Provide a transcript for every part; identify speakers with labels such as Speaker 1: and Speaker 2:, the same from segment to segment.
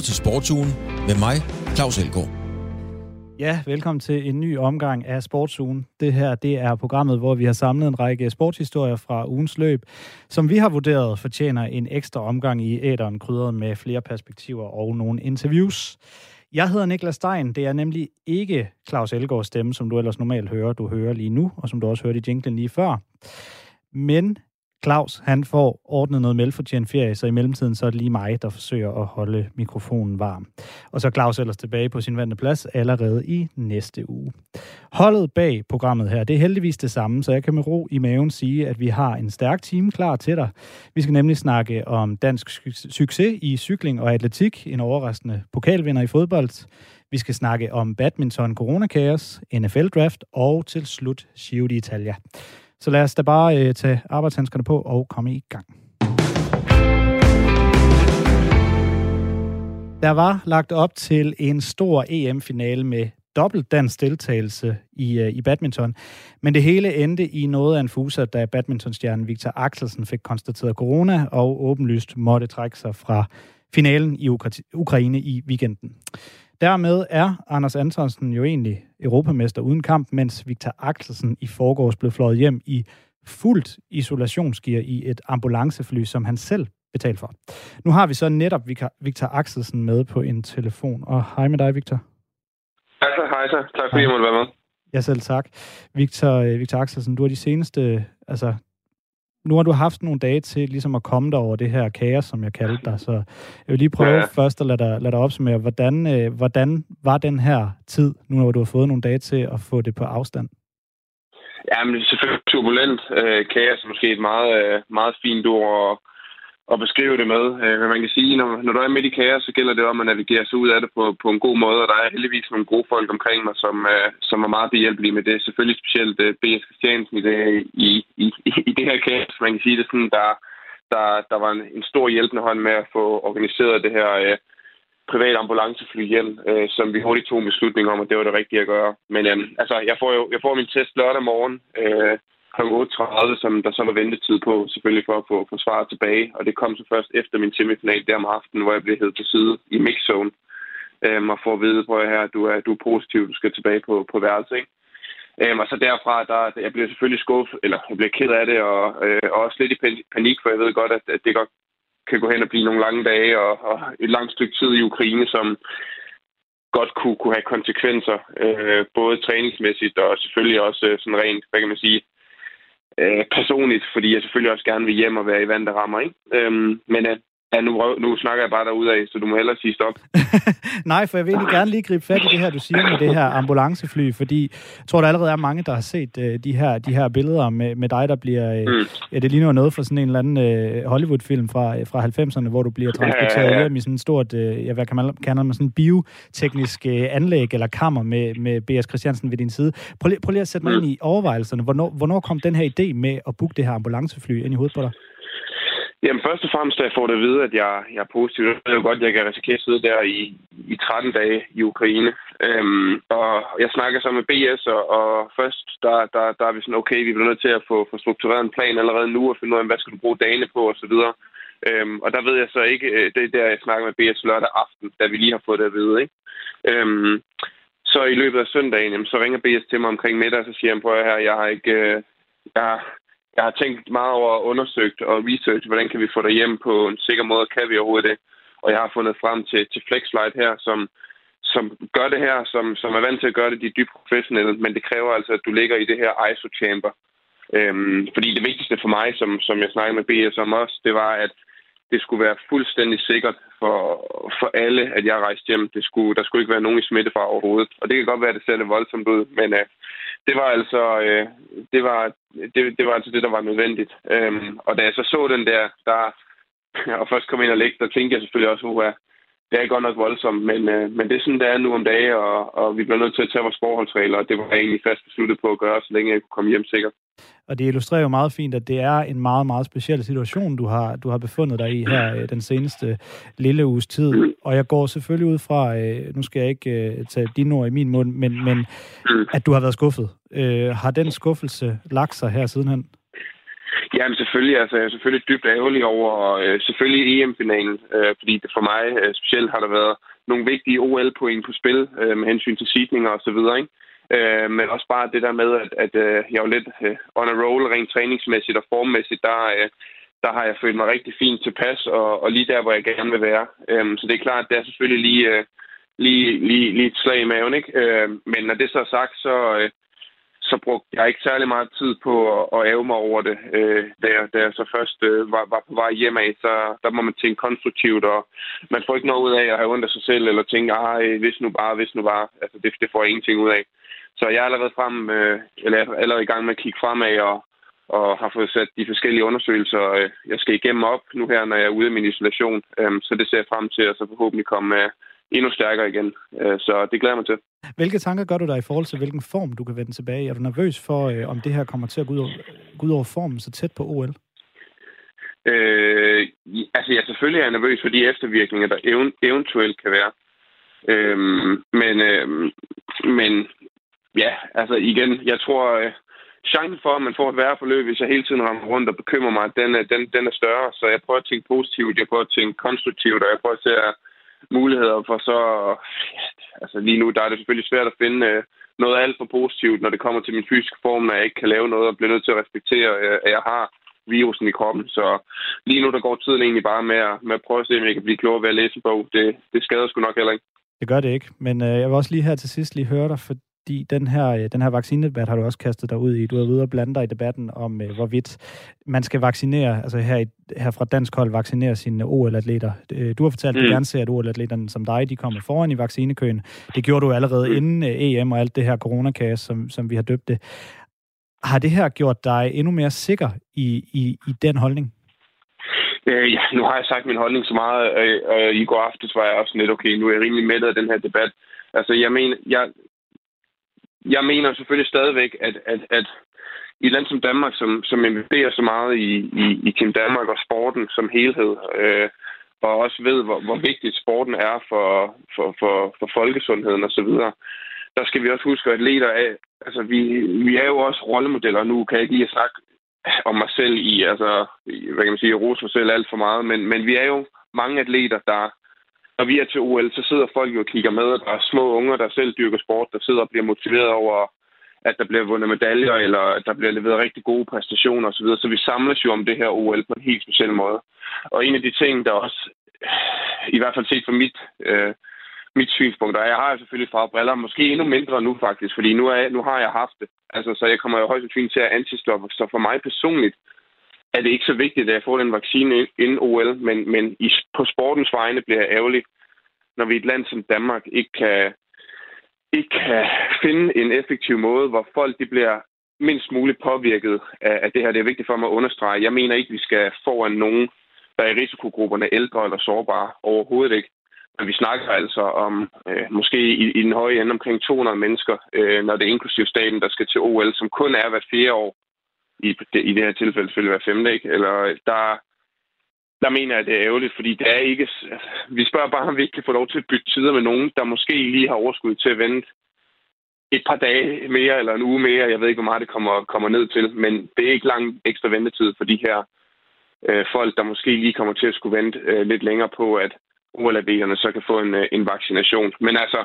Speaker 1: lytter til Sportsugen med mig, Claus Elgaard.
Speaker 2: Ja, velkommen til en ny omgang af Sportsugen. Det her det er programmet, hvor vi har samlet en række sportshistorier fra ugens løb, som vi har vurderet fortjener en ekstra omgang i æderen, krydret med flere perspektiver og nogle interviews. Jeg hedder Niklas Stein. Det er nemlig ikke Claus Elgaards stemme, som du ellers normalt hører, du hører lige nu, og som du også hørte i jinglen lige før. Men Claus, han får ordnet noget velfortjent ferie, så i mellemtiden så er det lige mig, der forsøger at holde mikrofonen varm. Og så er Claus ellers tilbage på sin vante plads allerede i næste uge. Holdet bag programmet her, det er heldigvis det samme, så jeg kan med ro i maven sige, at vi har en stærk team klar til dig. Vi skal nemlig snakke om dansk succes i cykling og atletik, en overraskende pokalvinder i fodbold. Vi skal snakke om badminton, coronakaos, NFL-draft og til slut Giro d'Italia. Så lad os da bare øh, tage arbejdshandskerne på og komme i gang. Der var lagt op til en stor EM-finale med dobbelt dansk deltagelse i, øh, i badminton. Men det hele endte i noget af en fuser, da badmintonstjernen Victor Axelsen fik konstateret corona og åbenlyst måtte trække sig fra finalen i Ukra- Ukraine i weekenden. Dermed er Anders Antonsen jo egentlig europamester uden kamp, mens Victor Axelsen i forgårs blev fløjet hjem i fuldt isolationsgear i et ambulancefly, som han selv betalt for. Nu har vi så netop Victor Axelsen med på en telefon. Og hej med dig, Victor.
Speaker 3: Hej så, hej så. Tak fordi jeg måtte være med.
Speaker 2: Ja, selv tak. Victor, Victor Axelsen, du har de seneste, altså nu har du haft nogle dage til ligesom at komme dig over det her kaos, som jeg kaldte dig, så jeg vil lige prøve ja. først at lade dig, lade dig opsummere, hvordan, øh, hvordan var den her tid, nu når du har fået nogle dage til at få det på afstand?
Speaker 3: Ja, men selvfølgelig turbulent. Øh, kaos er måske et meget, øh, meget fint ord, at beskrive det med. Øh, men man kan sige, når, når du er midt i kaos, så gælder det om at navigere sig ud af det på, på en god måde, og der er heldigvis nogle gode folk omkring mig, som, øh, som er meget behjælpelige med det. Selvfølgelig specielt øh, B.S. Christiansen i det, i, i, i det her kaos. Man kan sige det sådan, der, der, der var en, en stor hjælpende hånd med at få organiseret det her øh, privat ambulancefly hjem, øh, som vi hurtigt tog en beslutning om, at det var det rigtige at gøre. Men øh, altså, jeg får jo jeg får min test lørdag morgen, øh, kl. 8.30, som der så var ventetid på, selvfølgelig for at få, få svaret tilbage. Og det kom så først efter min semifinal der om aftenen, hvor jeg blev hævet til side i mixzone. Øhm, og får at vide, prøv her, du er, du er positiv, du skal tilbage på, på værelse, ikke? Øhm, og så derfra, der, jeg blev selvfølgelig skuffet, eller jeg blev ked af det, og, øh, og også lidt i panik, for jeg ved godt, at, at det godt kan gå hen og blive nogle lange dage, og, og et langt stykke tid i Ukraine, som godt kunne, kunne have konsekvenser, øh, både træningsmæssigt og selvfølgelig også øh, sådan rent, hvad kan man sige, øh, personligt, fordi jeg selvfølgelig også gerne vil hjem og være i vand, der rammer. Ikke? Øhm, men øh, Ja, nu, nu snakker jeg bare af, så du må hellere sige stop.
Speaker 2: Nej, for jeg vil egentlig gerne lige gribe fat i det her, du siger med det her ambulancefly, fordi jeg tror, der allerede er mange, der har set uh, de, her, de her billeder med, med dig, der bliver... Uh, mm. Ja, det ligner noget fra sådan en eller anden uh, Hollywood-film fra, fra 90'erne, hvor du bliver transporteret ja, ja, ja. hjem i sådan et stort, uh, ja, hvad kan man kalde man, sådan bioteknisk uh, anlæg eller kammer med, med B.S. Christiansen ved din side. Prøv, lige, prøv lige at sætte mig mm. ind i overvejelserne. Hvornår, hvornår kom den her idé med at booke det her ambulancefly ind i hovedet på dig?
Speaker 3: Jamen først og fremmest, da jeg får det at vide, at jeg, jeg er positiv, så ved jeg godt, at jeg kan risikere at sidde der i, i 13 dage i Ukraine. Øhm, og jeg snakker så med BS, og, og først der, der, der er vi sådan, okay, vi bliver nødt til at få, få struktureret en plan allerede nu, og finde ud af, hvad skal du bruge dagene på, osv. Øhm, og der ved jeg så ikke, øh, det er der, jeg snakker med BS lørdag aften, da vi lige har fået det at vide. Ikke? Øhm, så i løbet af søndagen, jamen, så ringer BS til mig omkring middag, og så siger han, prøv her, jeg har ikke... Øh, jeg, jeg har tænkt meget over og undersøgt og research, hvordan kan vi få dig hjem på en sikker måde, kan vi overhovedet det. Og jeg har fundet frem til, til FlexFlight her, som, som gør det her, som, som er vant til at gøre det, de er dybt professionelle, men det kræver altså, at du ligger i det her ISO-chamber. Øhm, fordi det vigtigste for mig, som, som jeg snakkede med BS om også, det var, at det skulle være fuldstændig sikkert for, for alle, at jeg rejste hjem. Det skulle, der skulle ikke være nogen i smittefar overhovedet. Og det kan godt være, at det ser lidt voldsomt ud, men uh, det var altså øh, det, var, det, det var altså det, der var nødvendigt. Øhm, og da jeg så så den der, der og først kom ind og lægge, der tænkte jeg selvfølgelig også, at det er godt nok voldsomt, men, øh, men det er sådan, det er nu om dagen, og, og vi bliver nødt til at tage vores forholdsregler, og det var jeg egentlig fast besluttet på at gøre, så længe jeg kunne komme hjem sikkert.
Speaker 2: Og det illustrerer jo meget fint, at det er en meget, meget speciel situation, du har, du har befundet dig i her øh, den seneste lille uges tid. Og jeg går selvfølgelig ud fra, øh, nu skal jeg ikke øh, tage dine ord i min mund, men, men at du har været skuffet. Øh, har den skuffelse lagt sig her sidenhen?
Speaker 3: Jamen selvfølgelig, altså jeg er selvfølgelig dybt ærgerlig over øh, selvfølgelig EM-finalen, øh, fordi det for mig øh, specielt har der været nogle vigtige OL-point på spil øh, med hensyn til sidninger og så videre, ikke? Øh, men også bare det der med, at, at øh, jeg var lidt øh, on a roll rent træningsmæssigt og formmæssigt, der, øh, der har jeg følt mig rigtig fint tilpas, og, og lige der, hvor jeg gerne vil være. Øh, så det er klart, det er selvfølgelig lige, øh, lige, lige, lige et slag i maven, ikke? Øh, men når det så er sagt, så, øh, så brugte jeg ikke særlig meget tid på at, at æve mig over det. Øh, da, jeg, da jeg så først øh, var, var på vej hjem af, så der må man tænke konstruktivt, og man får ikke noget ud af at have ondt af sig selv, eller tænke, ah, hvis nu bare, hvis nu bare. Altså, det, det får jeg ingenting ud af. Så jeg er allerede, frem, øh, eller allerede i gang med at kigge fremad, og, og har fået sat de forskellige undersøgelser, øh, jeg skal igennem op nu her, når jeg er ude af min isolation. Øh, så det ser jeg frem til, at så forhåbentlig komme øh, endnu stærkere igen. Øh, så det glæder jeg mig til.
Speaker 2: Hvilke tanker gør du dig i forhold til, hvilken form du kan vende tilbage? Er du nervøs for, øh, om det her kommer til at gå ud over, gå ud over formen så tæt på OL?
Speaker 3: Øh, altså, jeg selvfølgelig er nervøs for de eftervirkninger, der ev- eventuelt kan være. Øhm, men, øhm, men ja, altså igen, jeg tror, øh, chancen for, at man får et værre forløb, hvis jeg hele tiden rammer rundt og bekymrer mig, den, den, den er større. Så jeg prøver at tænke positivt, jeg prøver at tænke konstruktivt, og jeg prøver at se øh, muligheder for så... Altså lige nu, der er det selvfølgelig svært at finde øh, noget alt for positivt, når det kommer til min fysiske form, når jeg ikke kan lave noget og bliver nødt til at respektere, at jeg har virusen i kroppen. Så lige nu, der går tiden egentlig bare med at, med at prøve at se, om jeg kan blive klogere ved at læse en bog. Det, det skader sgu nok heller ikke.
Speaker 2: Det gør det ikke, men øh, jeg vil også lige her til sidst lige høre dig, for fordi den her, øh, den her vaccinedebat har du også kastet dig ud i. Du har videre blande dig i debatten om, øh, hvorvidt man skal vaccinere, altså her, i, her fra dansk hold, vaccinere sine OL-atleter. Øh, du har fortalt, at du mm. gerne ser, at OL-atleterne som dig, de kommer foran i vaccinekøen. Det gjorde du allerede mm. inden EM og alt det her coronakaos, som, som vi har døbt det. Har det her gjort dig endnu mere sikker i, i, i den holdning?
Speaker 3: Øh, ja, nu har jeg sagt min holdning så meget, og, og i går aftes var jeg også lidt, okay, nu er jeg rimelig mættet af den her debat. Altså, jeg mener, jeg, jeg mener selvfølgelig stadigvæk, at, at, at i et land som Danmark, som, som investerer så meget i, i, i Team Danmark og sporten som helhed, øh, og også ved, hvor, hvor vigtigt sporten er for, for, for, for folkesundheden osv., der skal vi også huske, at atleter af, altså vi, vi er jo også rollemodeller. Nu kan jeg ikke lige snakke om mig selv i, altså, hvad kan man sige, rose mig selv alt for meget, men, men vi er jo mange atleter, der når vi er til OL, så sidder folk jo og kigger med, og der er små unger, der selv dyrker sport, der sidder og bliver motiveret over, at der bliver vundet medaljer, eller at der bliver leveret rigtig gode præstationer osv. Så vi samles jo om det her OL på en helt speciel måde. Og en af de ting, der også, i hvert fald set fra mit, øh, mit synspunkt, og jeg har selvfølgelig fra briller, måske endnu mindre nu faktisk, fordi nu, er, nu har jeg haft det. Altså, så jeg kommer jo højst sandsynligt til at antistoffer. Så for mig personligt, er det ikke så vigtigt, at jeg får den vaccine inden OL, men, men i, på sportens vegne bliver jeg ærgerlig, når vi i et land som Danmark ikke kan, ikke kan finde en effektiv måde, hvor folk de bliver mindst muligt påvirket af, af det her. Det er vigtigt for mig at understrege. Jeg mener ikke, at vi skal foran nogen, der er i risikogrupperne ældre eller sårbare. Overhovedet ikke. Men vi snakker altså om øh, måske i, i den høje ende omkring 200 mennesker, øh, når det er inklusiv staten, der skal til OL, som kun er hver fire år i, i det her tilfælde selvfølgelig hver femte, ikke? Eller der, der mener jeg, det er ærgerligt, fordi det er ikke... Altså, vi spørger bare, om vi ikke kan få lov til at bytte tider med nogen, der måske lige har overskud til at vente et par dage mere eller en uge mere. Jeg ved ikke, hvor meget det kommer, kommer ned til, men det er ikke lang ekstra ventetid for de her øh, folk, der måske lige kommer til at skulle vente øh, lidt længere på, at OLAV'erne så kan få en, øh, en vaccination. Men altså,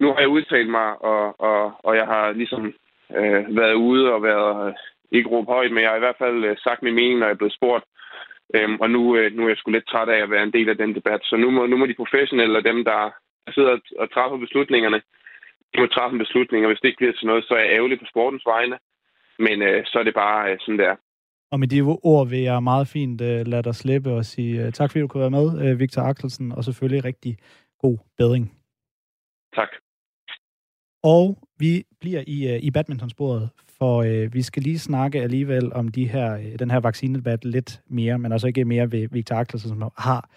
Speaker 3: nu har jeg udtalt mig, og, og, og jeg har ligesom øh, været ude og været ikke råbe højt, men jeg har i hvert fald øh, sagt min mening, når jeg er blevet spurgt. Øhm, og nu, øh, nu er jeg sgu lidt træt af at være en del af den debat. Så nu må, nu må de professionelle og dem, der sidder og træffer beslutningerne, de må træffe en beslutning, og hvis det ikke bliver til noget, så er jeg ærgerlig på sportens vegne. Men øh, så er det bare øh, sådan, der.
Speaker 2: Og med de ord vil jeg meget fint øh, lade dig slippe og sige øh, tak, fordi du kunne være med, øh, Victor Axelsen, og selvfølgelig rigtig god bedring.
Speaker 3: Tak.
Speaker 2: Og vi bliver i, uh, i badmintonsporet, for øh, vi skal lige snakke alligevel om de her, øh, den her vaccinedebat lidt mere, men altså ikke mere ved Victor Axelsen, som har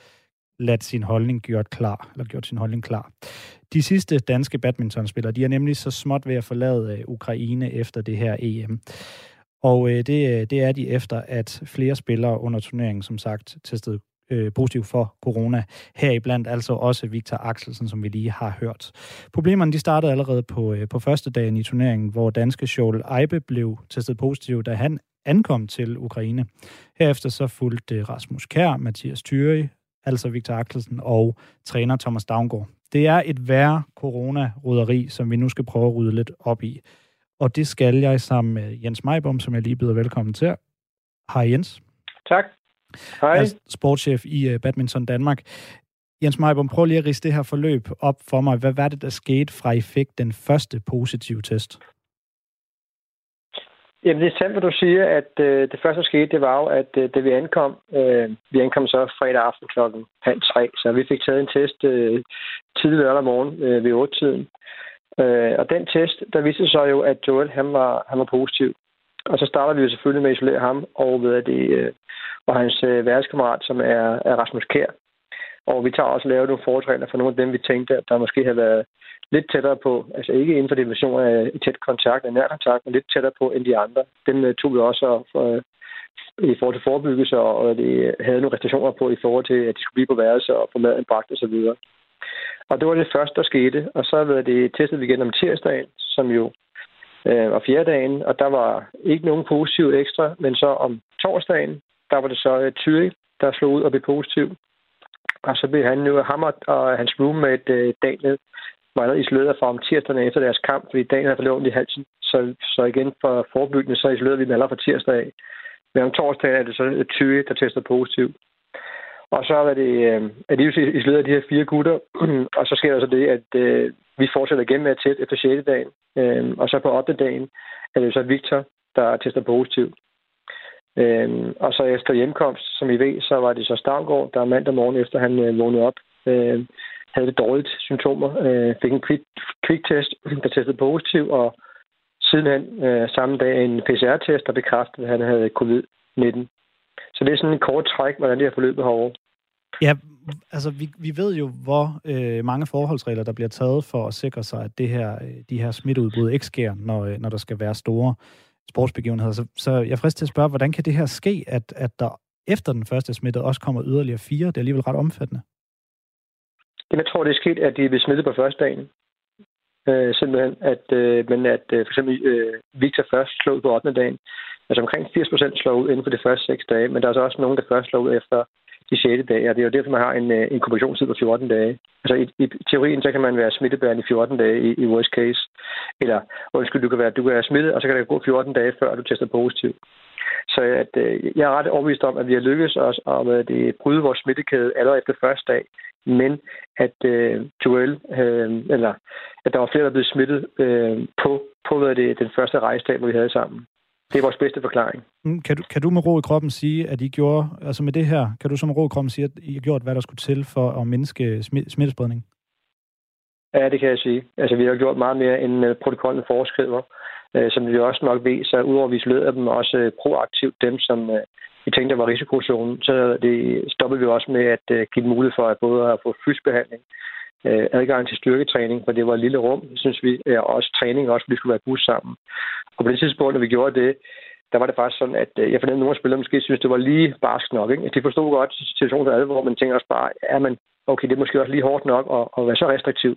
Speaker 2: ladt sin holdning gjort klar, eller gjort sin holdning klar. De sidste danske badmintonspillere, de er nemlig så småt ved at forlade øh, Ukraine efter det her EM. Og øh, det, øh, det er de efter, at flere spillere under turneringen, som sagt, testede øh, positiv for corona. Heriblandt altså også Victor Axelsen, som vi lige har hørt. Problemerne de startede allerede på, øh, på første dagen i turneringen, hvor danske Joel Eibe blev testet positiv, da han ankom til Ukraine. Herefter så fulgte øh, Rasmus Kær, Mathias Thyri, altså Victor Axelsen og træner Thomas Davngård. Det er et værre corona-ryderi, som vi nu skal prøve at rydde lidt op i. Og det skal jeg sammen med Jens Meibom, som jeg lige byder velkommen til. Hej Jens.
Speaker 4: Tak. Hej.
Speaker 2: Er sportschef i øh, Badminton Danmark. Jens Meibom, prøv lige at riste det her forløb op for mig. Hvad var det, der skete fra I fik den første positive test?
Speaker 4: Jamen, det er sandt, hvad du siger, at øh, det første, der skete, det var jo, at øh, da vi ankom, øh, vi ankom så fredag aften klokken halv tre, så vi fik taget en test øh, tidlig lørdag morgen øh, ved 8-tiden. Øh, og den test, der viste sig jo, at Joel, han var, han var positiv. Og så starter vi jo selvfølgelig med at isolere ham og, ved det, øh, og hans øh, værtskammerat, som er, er Rasmus Kær. Og vi tager også lavet nogle foretræner for nogle af dem, vi tænkte, at der måske havde været lidt tættere på. Altså ikke inden for dimension af tæt kontakt, af nær kontakt, men lidt tættere på end de andre. Dem uh, tog vi også for, øh, i forhold til forebyggelse, og det havde nogle restriktioner på i forhold til, at de skulle blive på værelse og få maden bragt osv. Og det var det første, der skete. Og så var det testet vi igen om tirsdagen, som jo øh, og fjerdagen, og der var ikke nogen positiv ekstra, men så om torsdagen, der var det så øh, Thierry, der slog ud og blev positiv. Og så blev han nu hammer og hans roommate øh, Daniel var allerede isoleret fra om tirsdagen efter deres kamp, fordi Daniel havde forlået i halsen. Så, så igen for forebyggende, så isolerede vi dem allerede fra tirsdag af. Men om torsdagen er det så øh, 20, der tester positiv. Og så er det, øh, at de isolerede de her fire gutter, og så sker der så det, at øh, vi fortsætter igen med at teste efter 6. dagen. Øh, og så på 8. dagen er det så Victor, der tester positiv. Øh, og så efter hjemkomst, som I ved, så var det så Stavgård, der mandag morgen efter han øh, vågnede op, øh, havde det dårligt symptomer, øh, fik en quick-test, der testede positiv, og sidenhen øh, samme dag en PCR-test, der bekræftede, at han havde covid-19. Så det er sådan en kort træk, hvordan det her forløbet over.
Speaker 2: Ja, altså vi, vi ved jo, hvor øh, mange forholdsregler, der bliver taget for at sikre sig, at det her, øh, de her smitteudbrud ikke sker, når, øh, når der skal være store sportsbegivenheder. Så, så jeg er frist til at spørge, hvordan kan det her ske, at, at der efter den første smitte også kommer yderligere fire? Det er alligevel ret omfattende.
Speaker 4: Jeg tror, det er sket, at de er smittet på første dagen. Øh, simpelthen, at, øh, men at øh, for eksempel øh, Victor først slog ud på 8. dagen. Altså omkring 80 procent slår ud inden for de første 6 dage, men der er så også nogen, der først slår ud efter de 6. dage, og det er jo derfor, man har en øh, inkubationstid på 14 dage. Altså i, i teorien, så kan man være smittebærende i 14 dage i, i worst case. Eller, undskyld, du kan være, du kan være smittet, og så kan det gå 14 dage, før du tester positiv. Så at, øh, jeg er ret overbevist om, at vi har lykkes os om at det bryde vores smittekæde allerede efter første dag, men at øh, Joel, øh, eller at der var flere, der blev smittet øh, på, på hvad det, den første rejsedag, hvor vi havde sammen. Det er vores bedste forklaring.
Speaker 2: Mm, kan du, kan du med ro i kroppen sige, at I gjorde, altså med det her, kan du med ro i kroppen sige, at I har gjort, hvad der skulle til for at mindske smittespredning?
Speaker 4: Ja, det kan jeg sige. Altså, vi har gjort meget mere, end øh, protokollen foreskriver. Øh, som vi også nok ved, så udover vi isolerede dem også øh, proaktivt dem, som vi tænkte var risikozonen, så det stoppede vi også med at give mulighed for at både at få fysisk behandling, Øh, adgang til styrketræning, for det var et lille rum, synes vi, øh, og også træning, også fordi vi skulle være bus sammen. Og på det tidspunkt, når vi gjorde det, der var det faktisk sådan, at øh, jeg fornemmede, at nogle af spillere måske synes, det var lige barsk nok. Ikke? De forstod godt situationen for alvor, men tænker også bare, ja, men okay, det er måske også lige hårdt nok at, at være så restriktiv.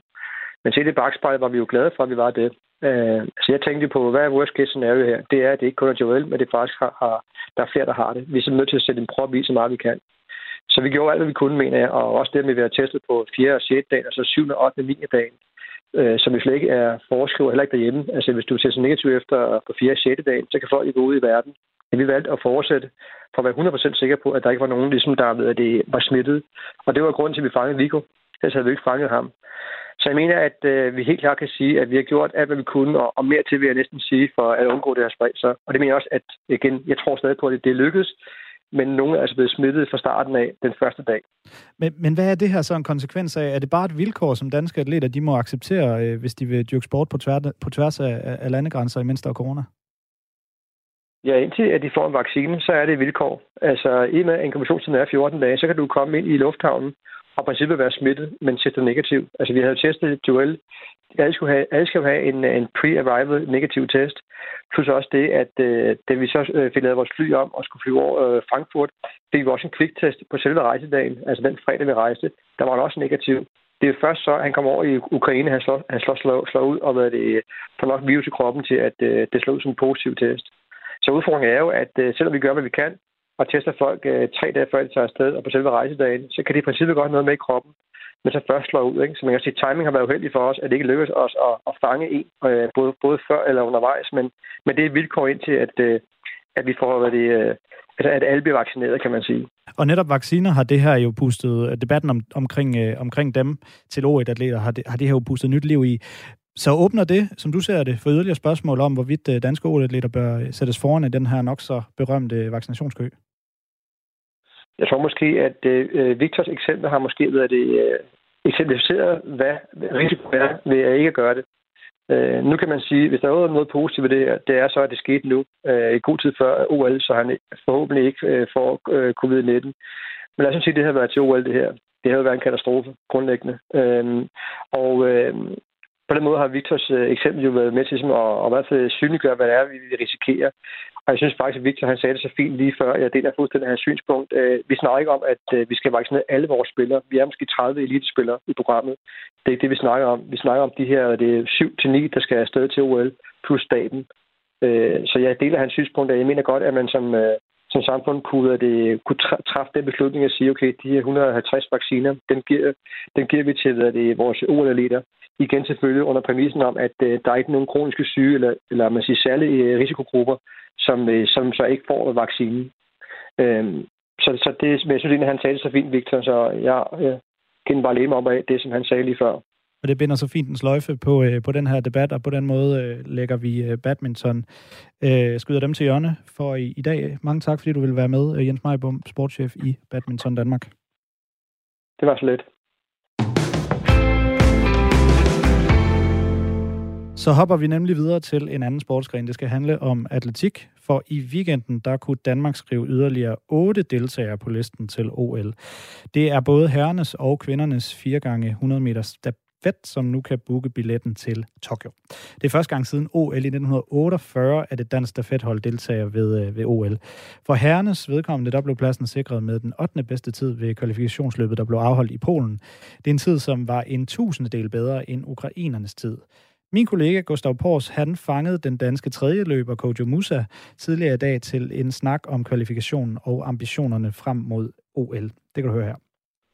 Speaker 4: Men se det bagspejl var vi jo glade for, at vi var det. Øh, så jeg tænkte på, hvad er worst case scenario her? Det er, at det ikke kun er Joel, men det faktisk har, har, der er flere, der har det. Vi er simpelthen nødt til at sætte en prop i, så meget vi kan. Så vi gjorde alt, hvad vi kunne, mener jeg, og også det med, at vi har testet på 4. og 6. dagen, altså 7. og 8. og 9. dagen, øh, som vi slet ikke er foreskriver, heller ikke derhjemme. Altså hvis du tester negativ efter på 4. og 6. dagen, så kan folk ikke gå ud i verden. Men vi valgte at fortsætte for at være 100% sikre på, at der ikke var nogen, ligesom der ved, at det var smittet. Og det var grund til, at vi fangede Vigo. Ellers havde vi ikke fanget ham. Så jeg mener, at øh, vi helt klart kan sige, at vi har gjort alt, hvad vi kunne, og, og mere til, vil jeg næsten sige, for at undgå det her spredt sig. Og det mener jeg også, at igen, jeg tror stadig på, at det lykkedes, men nogen er altså blevet smittet fra starten af den første dag.
Speaker 2: Men, men hvad er det her så en konsekvens af? Er det bare et vilkår, som danske atleter de må acceptere, øh, hvis de vil dyrke sport på, tvær, på tværs af, af landegrænser, imens der er corona?
Speaker 4: Ja, indtil at de får en vaccine, så er det et vilkår. Altså, i med at inkubationstiden er 14 dage, så kan du komme ind i lufthavnen og i princippet være smittet, men tester negativ. Altså, vi havde testet duel. Alle, skulle have, alle skal have en, en pre-arrival negativ test. Plus også det, at øh, da vi så øh, fik lavet vores fly om og skulle flyve over øh, Frankfurt, fik vi også en kviktest på selve rejsedagen, altså den fredag, vi rejste. Der var han også negativ. Det er først så, at han kommer over i Ukraine, han slår, han slår, slår, slår ud, og hvad det, får nok virus i kroppen til, at øh, det slår ud som en positiv test. Så udfordringen er jo, at øh, selvom vi gør, hvad vi kan, og tester folk øh, tre dage før de tager afsted, og på selve rejsedagen, så kan de i princippet godt noget med i kroppen, men så først slår ud. Ikke? Så man kan sige, at timing har været uheldig for os, at det ikke lykkedes os at, at fange en, øh, både, både før eller undervejs, men, men det er et vilkår ind til, at, øh, at vi får, hvad det, øh, altså at alle bliver vaccineret, kan man sige.
Speaker 2: Og netop vacciner har det her jo pustet, øh, debatten om, omkring, øh, omkring dem til O1-atleter, har det, har det her jo pustet nyt liv i. Så åbner det, som du ser det, for yderligere spørgsmål om, hvorvidt øh, danske o atleter bør øh, sættes foran i den her nok så berømte vaccinationskø?
Speaker 4: Jeg tror måske, at øh, øh, Victors eksempel har måske været det øh, eksemplificeret, hvad risikoen er ved at ikke gøre det. Øh, nu kan man sige, hvis der er noget positivt ved det her, det er så, at det skete nu øh, i god tid før OL, så han forhåbentlig ikke øh, får øh, covid-19. Men lad os sige, at det har været til OL, det her. Det har jo været en katastrofe, grundlæggende. Øh, og øh, på den måde har Victors øh, eksempel jo været med til at, at, at, hvert fald synliggøre, hvad det er, vi risikerer. Og jeg synes faktisk, at Victor han sagde det så fint lige før. Jeg deler fuldstændig hans synspunkt. Øh, vi snakker ikke om, at øh, vi skal vaccinere alle vores spillere. Vi er måske 30 elitespillere i programmet. Det er ikke det, vi snakker om. Vi snakker om de her det er 7-9, der skal afsted til OL, plus staten. Øh, så jeg deler hans synspunkt, og jeg mener godt, at man som, som samfund kunne, det, kunne træffe den beslutning at sige, okay, de her 150 vacciner, den giver, den giver vi til hvad det, vores OL-atleter. Igen selvfølgelig under præmissen om, at øh, der er ikke nogen kroniske syge, eller, eller man siger særlige øh, risikogrupper, som, øh, som så ikke får vaccinen. Øhm, så, så det, men jeg synes egentlig, han sagde det så fint, Victor, så jeg, jeg kan bare leve mig op af det, som han sagde lige før.
Speaker 2: Og det binder så fint en sløjfe på, øh, på den her debat, og på den måde øh, lægger vi øh, badminton, øh, skyder dem til hjørne for i, i dag. Mange tak, fordi du vil være med, øh, Jens Majbom, sportschef i Badminton Danmark.
Speaker 4: Det var så let.
Speaker 2: Så hopper vi nemlig videre til en anden sportsgren. Det skal handle om atletik, for i weekenden der kunne Danmark skrive yderligere otte deltagere på listen til OL. Det er både herrenes og kvindernes 4 gange 100 meter Fett, som nu kan booke billetten til Tokyo. Det er første gang siden OL i 1948, at et dansk stafethold deltager ved, øh, ved OL. For herrenes vedkommende, der blev pladsen sikret med den 8. bedste tid ved kvalifikationsløbet, der blev afholdt i Polen. Det er en tid, som var en tusindedel bedre end ukrainernes tid. Min kollega Gustav Pors, han fangede den danske tredje løber Kojo Musa tidligere i dag til en snak om kvalifikationen og ambitionerne frem mod OL. Det kan du høre her.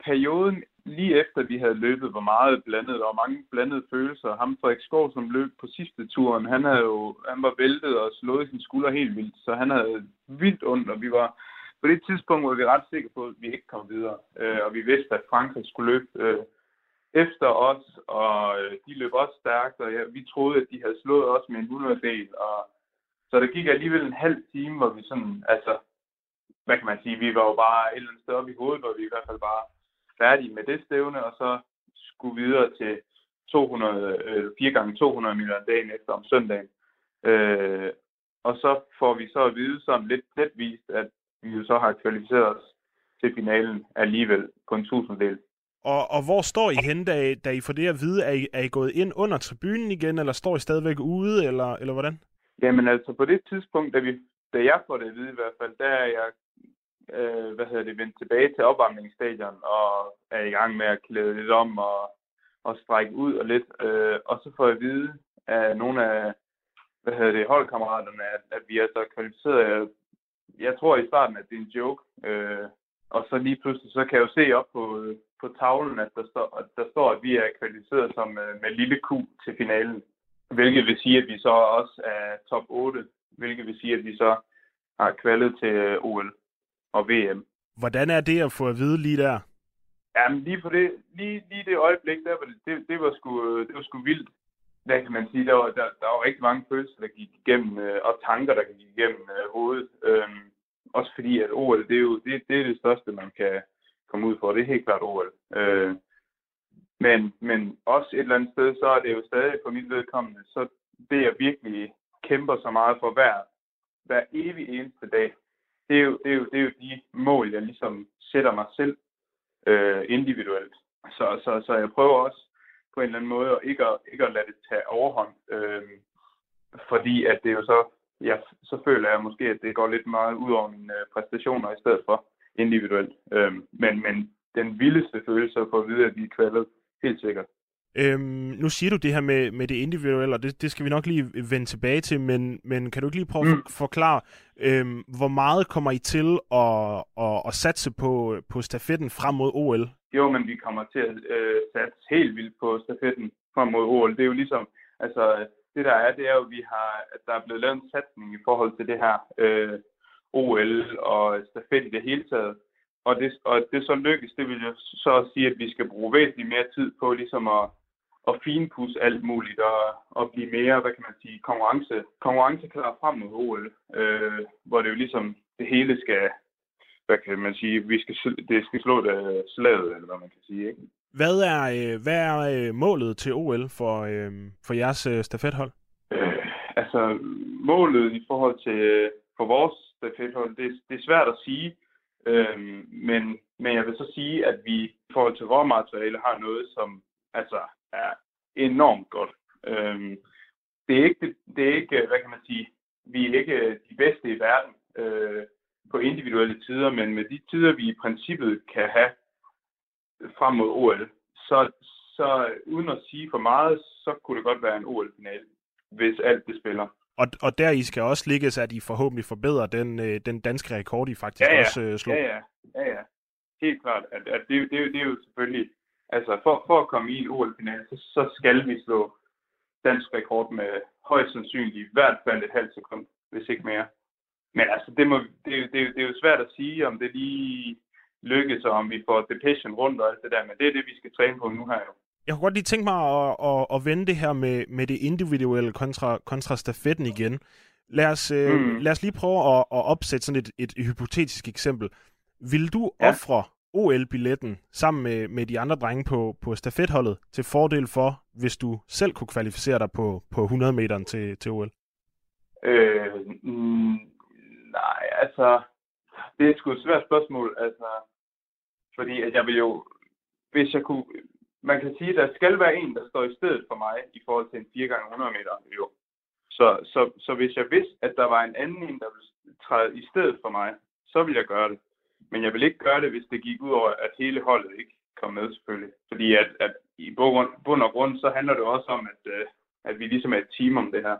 Speaker 5: Perioden lige efter vi havde løbet var meget blandet, og mange blandede følelser. Ham Frederik Skov, som løb på sidste turen, han, havde jo, han var væltet og slået sin skulder helt vildt, så han havde vildt ondt, og vi var på det tidspunkt var vi ret sikre på, at vi ikke kom videre. Øh, og vi vidste, at Frankrig skulle løbe øh, efter os, og øh, de løb også stærkt, og ja, vi troede, at de havde slået os med en 100 del, og så der gik alligevel en halv time, hvor vi sådan, altså, hvad kan man sige, vi var jo bare et eller andet sted op i hovedet, hvor vi i hvert fald bare færdige med det stævne, og så skulle videre til 200, øh, 4 gange 200 millioner dagen efter om søndagen. Øh, og så får vi så at vide sådan lidt letvist, at vi jo så har kvalificeret os til finalen alligevel på en tusindel.
Speaker 6: Og, og hvor står I hen, da, da I får det at vide? Er I, er I gået ind under tribunen igen, eller står I stadigvæk ude, eller, eller hvordan?
Speaker 5: Jamen altså, på det tidspunkt, da, vi, da jeg får det at vide i hvert fald, der er jeg øh, hvad hedder det, vendt tilbage til opvarmningsstadion og er i gang med at klæde lidt om og, og strække ud og lidt. Øh, og så får jeg at vide af nogle af hvad hedder det, holdkammeraterne, at, at vi er så kvalificeret. Jeg, jeg tror i starten, at det er en joke. Øh, og så lige pludselig, så kan jeg jo se op på, øh, på tavlen, at der står, at der står, at vi er kvalificeret som øh, med lille Q til finalen. Hvilket vil sige, at vi så også er top 8, hvilket vil sige, at vi så har kvalet til øh, OL og VM.
Speaker 6: Hvordan er det at få at vide lige der?
Speaker 5: Jamen lige på det, lige, lige det øjeblik, der var det, det, det, var sgu, det var sgu vildt. Der kan man sige, der var, der, der var rigtig mange følelser, der gik igennem, øh, og tanker, der gik igennem øh, hovedet. Øhm, også fordi, at OL, det er jo det, det, er det største, man kan, komme ud for. Det er helt klart OL. Øh, men, men også et eller andet sted, så er det jo stadig for mit vedkommende, så det jeg virkelig kæmper så meget for hver, hver evig eneste dag, det er, jo, det, er jo, det er jo de mål, jeg ligesom sætter mig selv øh, individuelt. Så, så, så jeg prøver også på en eller anden måde at ikke at, ikke at lade det tage overhånd, øh, fordi at det er jo så, jeg, så føler jeg måske, at det går lidt meget ud over mine øh, præstationer i stedet for individuelt. Øh, men, men den vildeste følelse at få at vide, at vi er kvalet, helt sikkert.
Speaker 6: Øhm, nu siger du det her med, med det individuelle, og det, det skal vi nok lige vende tilbage til, men, men kan du ikke lige prøve mm. at for, forklare, øhm, hvor meget kommer I til at, at, at satse på, på stafetten frem mod OL?
Speaker 5: Jo, men vi kommer til at øh, satse helt vildt på stafetten frem mod OL. Det er jo ligesom, altså det der er, det er jo, at, vi har, at der er blevet lavet en satsning i forhold til det her øh, OL og stafet i det hele taget. Og det, og det så lykkes, det vil jeg så sige, at vi skal bruge væsentligt mere tid på ligesom at, at finpudse alt muligt og, og blive mere, hvad kan man sige, konkurrence, konkurrenklar frem mod OL, øh, hvor det jo ligesom det hele skal, hvad kan man sige, vi skal, det skal slå det slaget, eller hvad man kan sige, ikke?
Speaker 6: Hvad er, øh, hvad er øh, målet til OL for, øh, for jeres stafethold?
Speaker 5: Øh, altså, målet i forhold til for vores stafethold, det, det er svært at sige, øh, men, men jeg vil så sige, at vi i forhold til råmateriale har noget, som altså er enormt godt. Øh, det er ikke, det er ikke, hvad kan man sige, vi er ikke de bedste i verden øh, på individuelle tider, men med de tider, vi i princippet kan have frem mod OL, så, så uden at sige for meget, så kunne det godt være en OL-finale, hvis alt det spiller.
Speaker 6: Og, og der i skal også ligges, at I forhåbentlig forbedrer den, øh, den danske rekord, I faktisk
Speaker 5: ja, ja.
Speaker 6: også øh, slog.
Speaker 5: Ja, ja. ja, ja. Helt klart. At, at det, det, det er jo selvfølgelig... Altså, for, for at komme i en OL-finale, så, så skal vi slå dansk rekord med højst sandsynligt i hvert fald et halvt sekund, hvis ikke mere. Men altså, det, må, det, det, det er jo svært at sige, om det lige lykkes, og om vi får depression rundt og alt det der, men det er det, vi skal træne på nu her jo.
Speaker 6: Jeg kunne godt lige tænke mig at, at, at vende det her med, med det individuelle kontra, kontra stafetten igen. Lad os, øh, mm. lad os lige prøve at, at opsætte sådan et, et hypotetisk eksempel. Vil du ja. ofre OL-billetten sammen med, med de andre drenge på, på stafetholdet til fordel for, hvis du selv kunne kvalificere dig på, på 100 meter til, til OL?
Speaker 5: Øh, mm, nej, altså, det er sgu et svært spørgsmål, altså, fordi at jeg vil jo, hvis jeg kunne, man kan sige, at der skal være en, der står i stedet for mig i forhold til en 4x100 meter jo. Så, så, så hvis jeg vidste, at der var en anden en, der ville træde i stedet for mig, så ville jeg gøre det. Men jeg vil ikke gøre det, hvis det gik ud over, at hele holdet ikke kom med selvfølgelig. Fordi at, at i bund og grund, så handler det også om, at, øh, at vi ligesom er et team om det her.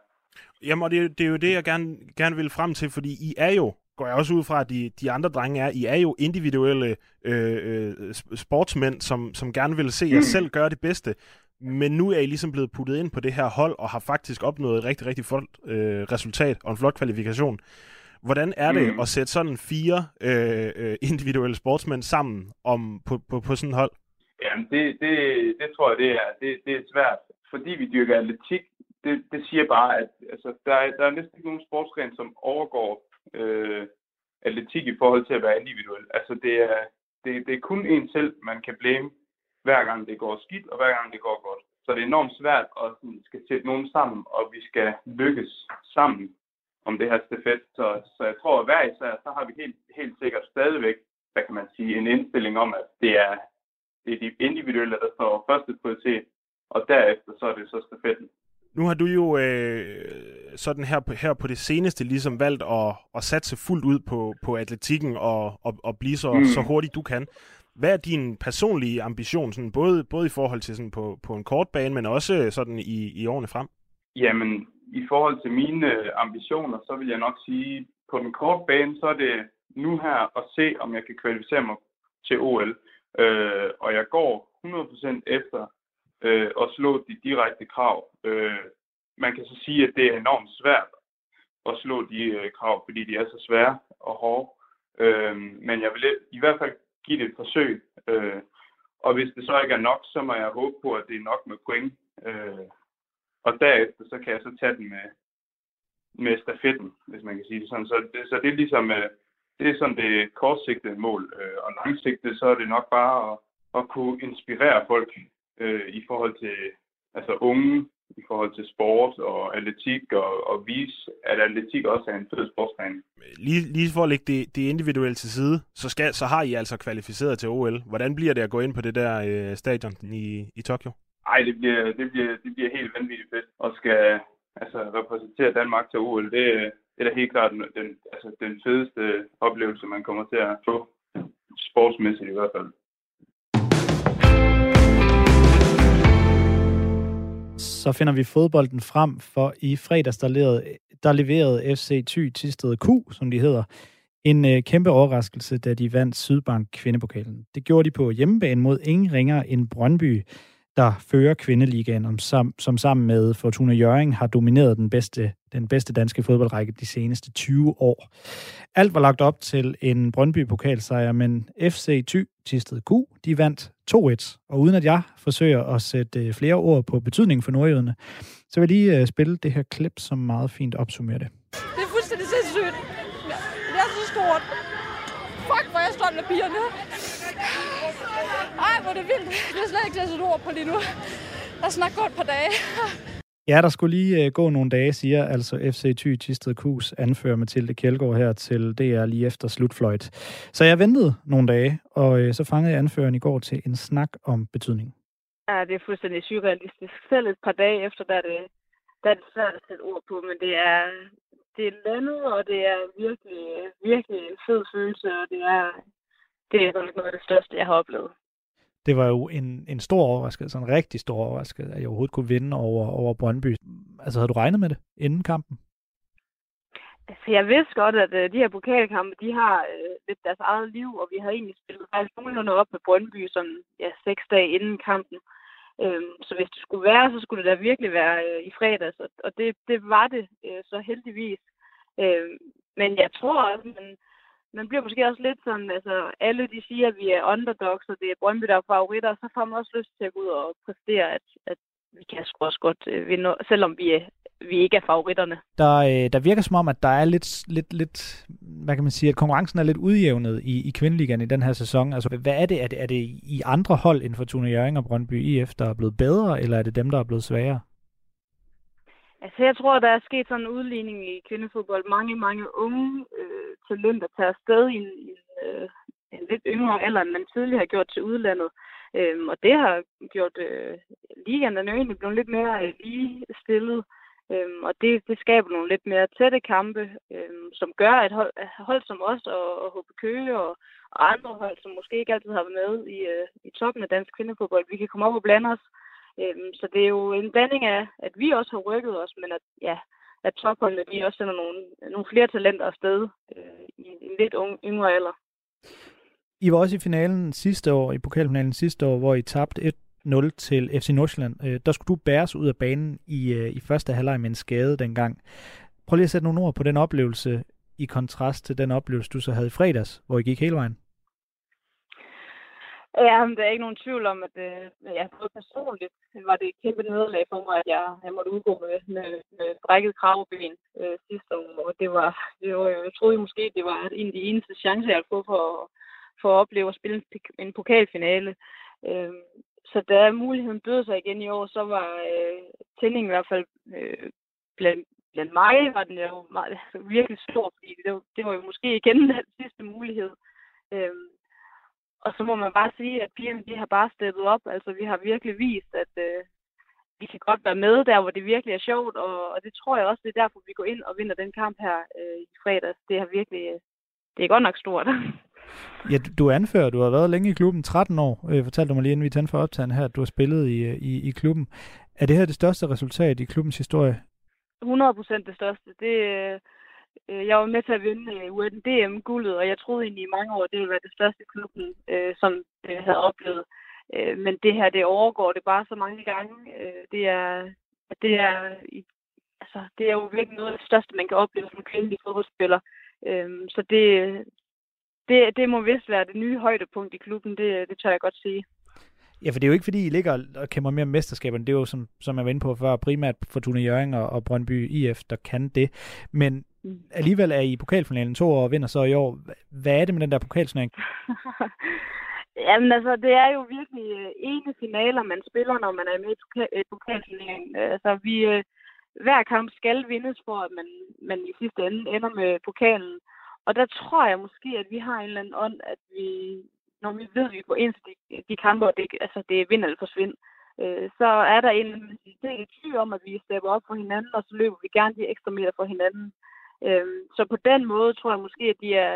Speaker 6: Jamen, og det, det er jo det, jeg gerne, gerne vil frem til, fordi I er jo går jeg også ud fra, at de, de andre drenge er, I er jo individuelle øh, øh, sportsmænd, som, som gerne vil se jer mm. selv gøre det bedste. Men nu er I ligesom blevet puttet ind på det her hold, og har faktisk opnået et rigtig, rigtig flot øh, resultat og en flot kvalifikation. Hvordan er det mm. at sætte sådan fire øh, øh, individuelle sportsmænd sammen om, på, på, på sådan et hold?
Speaker 5: Jamen, det, det, det tror jeg, det er, det, det er svært. Fordi vi dyrker atletik, det, det siger bare, at altså, der, er, der er næsten ikke nogen sportsgren, som overgår øh, atletik i forhold til at være individuel. Altså det er, det, det er kun en selv, man kan blame, hver gang det går skidt, og hver gang det går godt. Så det er enormt svært at sådan, skal sætte nogen sammen, og vi skal lykkes sammen om det her stafet. Så, så jeg tror, at hver især, så har vi helt, helt sikkert stadigvæk, hvad kan man sige, en indstilling om, at det er, det er de individuelle, der står første prioritet, og derefter så er det så stafetten.
Speaker 6: Nu har du jo øh, sådan her på, her på det seneste ligesom valgt at, at satse fuldt ud på, på atletikken og, og, og blive så, mm. så hurtigt du kan. Hvad er din personlige ambition, sådan både, både i forhold til sådan på, på en kort bane, men også sådan i, i årene frem?
Speaker 5: Jamen, i forhold til mine øh, ambitioner, så vil jeg nok sige, på den korte bane, så er det nu her at se, om jeg kan kvalificere mig til OL. Øh, og jeg går 100% efter øh, at slå de direkte krav. Øh, man kan så sige, at det er enormt svært at slå de øh, krav, fordi de er så svære og hårde. Øh, men jeg vil i hvert fald give det et forsøg. Øh, og hvis det så ikke er nok, så må jeg håbe på, at det er nok med point. Øh, og derefter, så kan jeg så tage den med, med stafetten, hvis man kan sige det sådan. Så det, så det er ligesom, øh, det er sådan det kortsigtede mål. Øh, og langsigtet, så er det nok bare at, at kunne inspirere folk øh, i forhold til altså unge, i forhold til sport og atletik, og, og vise, at atletik også er en fed sportsgren.
Speaker 6: Lige, lige for at lægge det, det individuelle til side, så, skal, så har I altså kvalificeret til OL. Hvordan bliver det at gå ind på det der øh, stadion i, i Tokyo?
Speaker 5: Nej, det bliver, det, bliver, det bliver helt vanvittigt fedt, og skal altså, repræsentere Danmark til OL. Det, det er da helt klart den, altså, den fedeste oplevelse, man kommer til at få, sportsmæssigt i hvert fald.
Speaker 2: så finder vi fodbolden frem, for i fredags der leverede, der leverede FC Thy Tisted Q, som de hedder, en øh, kæmpe overraskelse, da de vandt Sydbank kvindepokalen. Det gjorde de på hjemmebane mod ingen ringer end Brøndby, der fører kvindeligaen, om, som, som sammen med Fortuna Jøring har domineret den bedste, den bedste danske fodboldrække de seneste 20 år. Alt var lagt op til en Brøndby-pokalsejr, men FC Thy Tisted Q, de vandt 2-1. Og uden at jeg forsøger at sætte øh, flere ord på betydningen for nordjyderne, så vil jeg lige øh, spille det her klip, som meget fint opsummerer det.
Speaker 7: Det er fuldstændig sindssygt. Det er så stort. Fuck, hvor jeg stolt af pigerne. Hvor er det vildt. Det er slet ikke til at sætte ord på lige nu. Der er snart gået et par dage.
Speaker 2: Ja, der skulle lige uh, gå nogle dage, siger altså FC Thy Tisted Kus anfører Mathilde Kjeldgaard her til DR lige efter slutfløjt. Så jeg ventede nogle dage, og uh, så fangede jeg anføreren i går til en snak om betydning.
Speaker 8: Ja, det er fuldstændig surrealistisk. Selv et par dage efter, der er det, der er det svært at sætte ord på, men det er, det er landet, og det er virkelig, virkelig en fed følelse, og det er, det er noget af det største, jeg har oplevet
Speaker 2: det var jo en, en stor overraskelse, en rigtig stor overraskelse, at jeg overhovedet kunne vinde over, over Brøndby. Altså, havde du regnet med det inden kampen?
Speaker 8: Altså, jeg vidste godt, at uh, de her pokalkampe, de har uh, lidt deres eget liv, og vi havde egentlig spillet faktisk nogenlunde op med Brøndby sådan, ja, seks dage inden kampen. Um, så hvis det skulle være, så skulle det da virkelig være uh, i fredags, og, og det, det var det uh, så heldigvis. Uh, men jeg tror også, man, man bliver måske også lidt sådan, altså alle de siger, at vi er underdogs, og det er Brøndby, der er favoritter, så får man også lyst til at gå ud og præstere, at, at vi kan sgu også godt øh, vinde, selvom vi, vi ikke er favoritterne.
Speaker 2: Der, øh, der virker som om, at der er lidt, lidt, lidt, hvad kan man sige, at konkurrencen er lidt udjævnet i, i kvindeligaen i den her sæson. Altså, hvad er det? Er det, er det i andre hold end Fortuna Jørgen og Brøndby IF, der er blevet bedre, eller er det dem, der er blevet sværere?
Speaker 8: Altså, jeg tror, der er sket sådan en udligning i kvindefodbold. Mange, mange unge øh, talenter tager afsted i en, i en, øh, en lidt yngre alder, end man tidligere har gjort til udlandet. Øhm, og det har gjort øh, ligaen, den er egentlig blevet lidt mere øh, lige stillet. Øhm, og det, det skaber nogle lidt mere tætte kampe, øhm, som gør, at hold, hold som os og, og HB Køge og, og andre hold, som måske ikke altid har været med i, øh, i toppen af dansk kvindefodbold, vi kan komme op og blande os. Øhm, så det er jo en blanding af, at vi også har rykket os, men at, ja, at topholdene de også sender nogle, nogle flere talenter afsted øh, i en lidt unge, yngre alder.
Speaker 2: I var også i finalen sidste år, i pokalfinalen sidste år, hvor I tabte 1-0 til FC Nordsjælland. Øh, der skulle du bæres ud af banen i, øh, i første halvleg med en skade dengang. Prøv lige at sætte nogle ord på den oplevelse i kontrast til den oplevelse, du så havde i fredags, hvor I gik hele vejen.
Speaker 8: Ja, men der er ikke nogen tvivl om, at øh, ja, både personligt var det et kæmpe nederlag for mig, at jeg, jeg måtte udgå med, med, med brækket kravben øh, sidste år. Og det var, det var, jeg troede måske, det var en af de eneste chancer, jeg havde fået for, for at opleve at spille en, en pokalfinale. Øh, så da muligheden bød sig igen i år, så var øh, tændingen i hvert fald øh, blandt, blandt mig, var den jo meget, virkelig stor, fordi det, var, det var jo måske igen den sidste mulighed. Øh, og så må man bare sige, at pigerne de har bare steppet op. Altså, vi har virkelig vist, at øh, vi kan godt være med der, hvor det virkelig er sjovt. Og, og det tror jeg også, det er derfor, vi går ind og vinder den kamp her øh, i fredags. Det har virkelig... Det er godt nok stort.
Speaker 2: ja, du anfører, du har været længe i klubben, 13 år, øh, fortalte du mig lige inden vi tændte for optagen her, at du har spillet i, øh, i, i klubben. Er det her det største resultat i klubbens historie?
Speaker 8: 100 procent det største. Det, øh, jeg var med til at vinde øh, UNDM-guldet, og jeg troede egentlig i mange år, det ville være det største klubben, øh, som det havde oplevet. Øh, men det her, det overgår det bare så mange gange. Øh, det er, det er, altså, det er jo virkelig noget af det største, man kan opleve som kvindelig fodboldspiller. Øh, så det, det, det må vist være det nye højdepunkt i klubben, det, det tør jeg godt sige.
Speaker 2: Ja, for det er jo ikke, fordi I ligger og kæmper mere om mesterskaberne. Det er jo, som, som jeg var inde på før, primært Fortuna Jørgen og, og Brøndby IF, der kan det. Men. Mm. alligevel er I pokalfinalen to år og vinder så i år. Hvad er det med den der pokalsnæring?
Speaker 8: Jamen altså, det er jo virkelig øh, ene finaler, man spiller, når man er med i øh, pokalfinalen. Altså, øh, vi, hver kamp skal vindes for, at man, man i sidste ende ender med pokalen. Og der tror jeg måske, at vi har en eller anden ånd, at vi, når vi ved, at vi går ind til de, de kampe, og det, altså, det er vind eller forsvind, øh, så er der en del i tvivl om, at vi stepper op for hinanden, og så løber vi gerne de ekstra meter for hinanden. Øh, så på den måde tror jeg måske, at de er,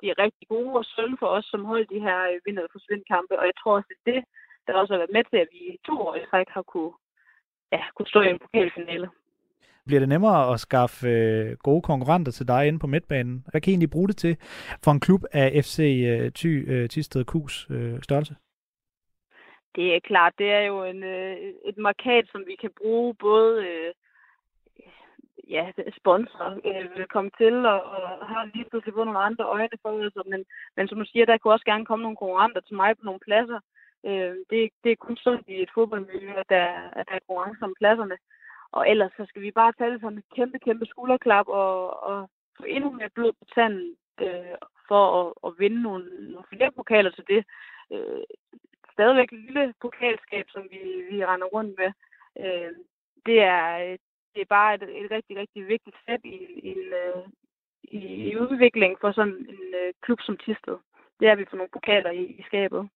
Speaker 8: de er rigtig gode og sølle for os, som holder de her øh, vind eller forsvind kampe, og jeg tror også, at det, der også har været med til, at vi i to år i træk har kunne ja, kunne stå i en pokalfinale.
Speaker 2: Bliver det nemmere at skaffe øh, gode konkurrenter til dig inde på midtbanen? Hvad kan I egentlig bruge det til for en klub af FC øh, Thy øh, Tisted Kus øh, størrelse?
Speaker 8: Det er klart, det er jo en, øh, et markat, som vi kan bruge både øh, ja, sponsor øh, vil komme til, og, og har lige pludselig fået nogle andre øjne for os. Men, men som du siger, der kunne også gerne komme nogle konkurrenter til mig på nogle pladser. Øh, det, det er kun sådan i et fodboldmiljø, at der, at der er konkurrence om pladserne. Og ellers så skal vi bare tage det som et kæmpe, kæmpe skulderklap og, og få endnu mere blod på tanden øh, for at, at vinde nogle, nogle flere pokaler til det. Øh, stadigvæk et lille pokalskab, som vi, vi render rundt med. Øh, det er, det er bare et, et rigtig, rigtig vigtigt sæt i, i, øh, i, i udvikling for sådan en uh, klub som Tisted. Det er, vi får nogle pokaler i, i skabet.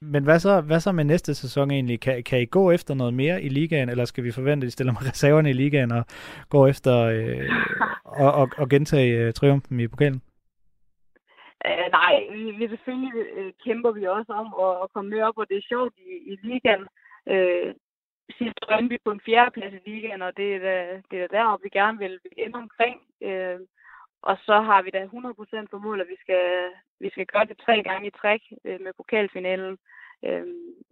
Speaker 2: Men hvad så, hvad så med næste sæson egentlig? Kan, kan I gå efter noget mere i ligaen, eller skal vi forvente, at I stiller med reserverne i ligaen og går efter øh, og, og, og gentage uh, triumfen i pokalen?
Speaker 8: Uh, nej, vi, vi selvfølgelig uh, kæmper vi også om at, at komme med op, og det er sjovt i, i ligaen. Uh, siger Brøndby på en fjerdeplads i ligaen, og det er da, det er deroppe, vi gerne vil ende omkring. Øh, og så har vi da 100% for mål, at vi skal, vi skal gøre det tre gange i træk øh, med pokalfinalen. Øh,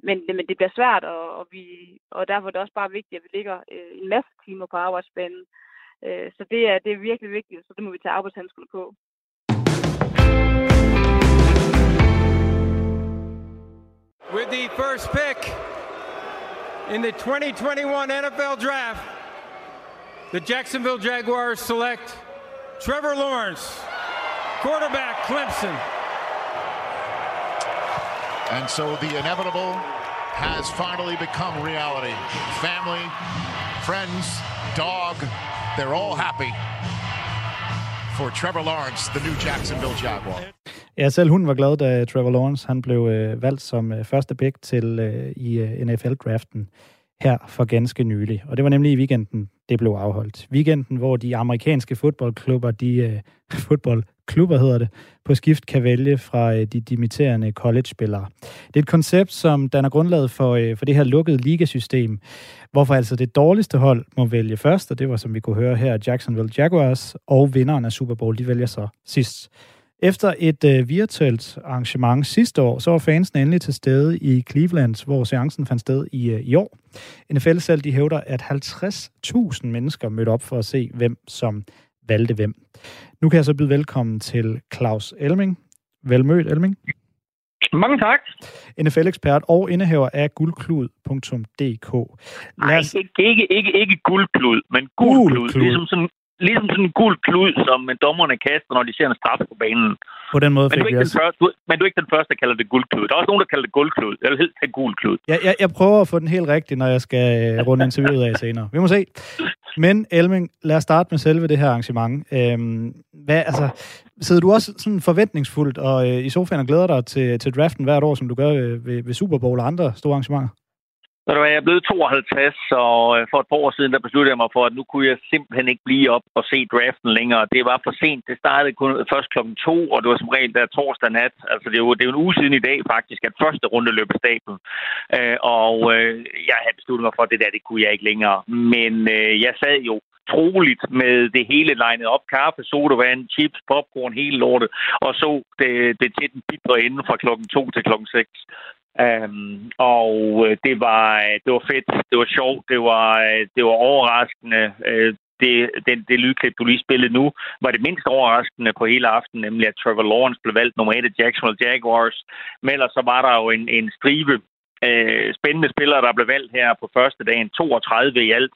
Speaker 8: men, men det bliver svært, og, og, vi, og derfor er det også bare vigtigt, at vi ligger øh, en masse timer på arbejdsbanen. Øh, så det er, det er virkelig vigtigt, så det må vi tage arbejdshandskerne på.
Speaker 9: With the first pick in the 2021 NFL Draft, the Jacksonville Jaguars select Trevor Lawrence, quarterback, Clemson.
Speaker 10: And so the inevitable has finally become reality. Family, friends, dog, they're all happy for Trevor Lawrence, the new Jacksonville Jaguar.
Speaker 2: Ja, selv hun var glad, da Trevor Lawrence han blev øh, valgt som øh, første pick til øh, i øh, NFL-draften her for ganske nylig. Og det var nemlig i weekenden, det blev afholdt. Weekenden, hvor de amerikanske fodboldklubber, de øh, klubber hedder det, på skift kan vælge fra øh, de dimitterende college-spillere. Det er et koncept, som danner grundlaget for, øh, for det her lukkede ligasystem, hvorfor altså det dårligste hold må vælge først, og det var, som vi kunne høre her, Jacksonville Jaguars, og vinderen af Super Bowl, de vælger så sidst. Efter et øh, virtuelt arrangement sidste år, så var fansen endelig til stede i Cleveland, hvor seancen fandt sted i, øh, i år. NFL selv de hævder, at 50.000 mennesker mødte op for at se, hvem som valgte hvem. Nu kan jeg så byde velkommen til Claus Elming. Velmødt, Elming.
Speaker 11: Mange tak.
Speaker 2: NFL-ekspert og indehaver af guldklud.dk.
Speaker 11: Nej, os... ikke, ikke, ikke, ikke guldklud, men guldklud. guldklud. Ligesom sådan ligesom sådan en gul klud, som dommerne kaster, når de ser en straf på banen.
Speaker 2: På den måde
Speaker 11: men
Speaker 2: fik
Speaker 11: vi også. Første, du, men du er ikke den første, der kalder det guldklud. Der er også nogen, der kalder det guldklud. Jeg vil helst have guldklud.
Speaker 2: Jeg, jeg, jeg prøver at få den helt rigtig, når jeg skal øh, runde interviewet af senere. Vi må se. Men Elming, lad os starte med selve det her arrangement. Øhm, hvad, altså, sidder du også sådan forventningsfuldt og øh, i sofaen og glæder dig til, til draften hvert år, som du gør øh, ved, ved Super Bowl og andre store arrangementer?
Speaker 11: Så du jeg er blevet 52, og øh, for et par år siden, der besluttede jeg mig for, at nu kunne jeg simpelthen ikke blive op og se draften længere. Det var for sent. Det startede kun først klokken to, og det var som regel der torsdag nat. Altså, det er, jo, det er jo en uge siden i dag faktisk, at første runde løb af stablen. Øh, og øh, jeg havde besluttet mig for, at det der, det kunne jeg ikke længere. Men øh, jeg sad jo troligt med det hele legnet op. Kaffe, sodavand, chips, popcorn, hele lortet. Og så det, det til den bidre ende fra klokken 2 til klokken 6. Um, og øh, det var, øh, det var fedt, det var sjovt, det var, øh, det var overraskende. Det, det, det lydklip, du lige spillede nu, var det mindst overraskende på hele aftenen, nemlig at Trevor Lawrence blev valgt nummer 1 af Jacksonville Jaguars. Men ellers så var der jo en, en stribe øh, spændende spillere, der blev valgt her på første dagen. 32 i alt.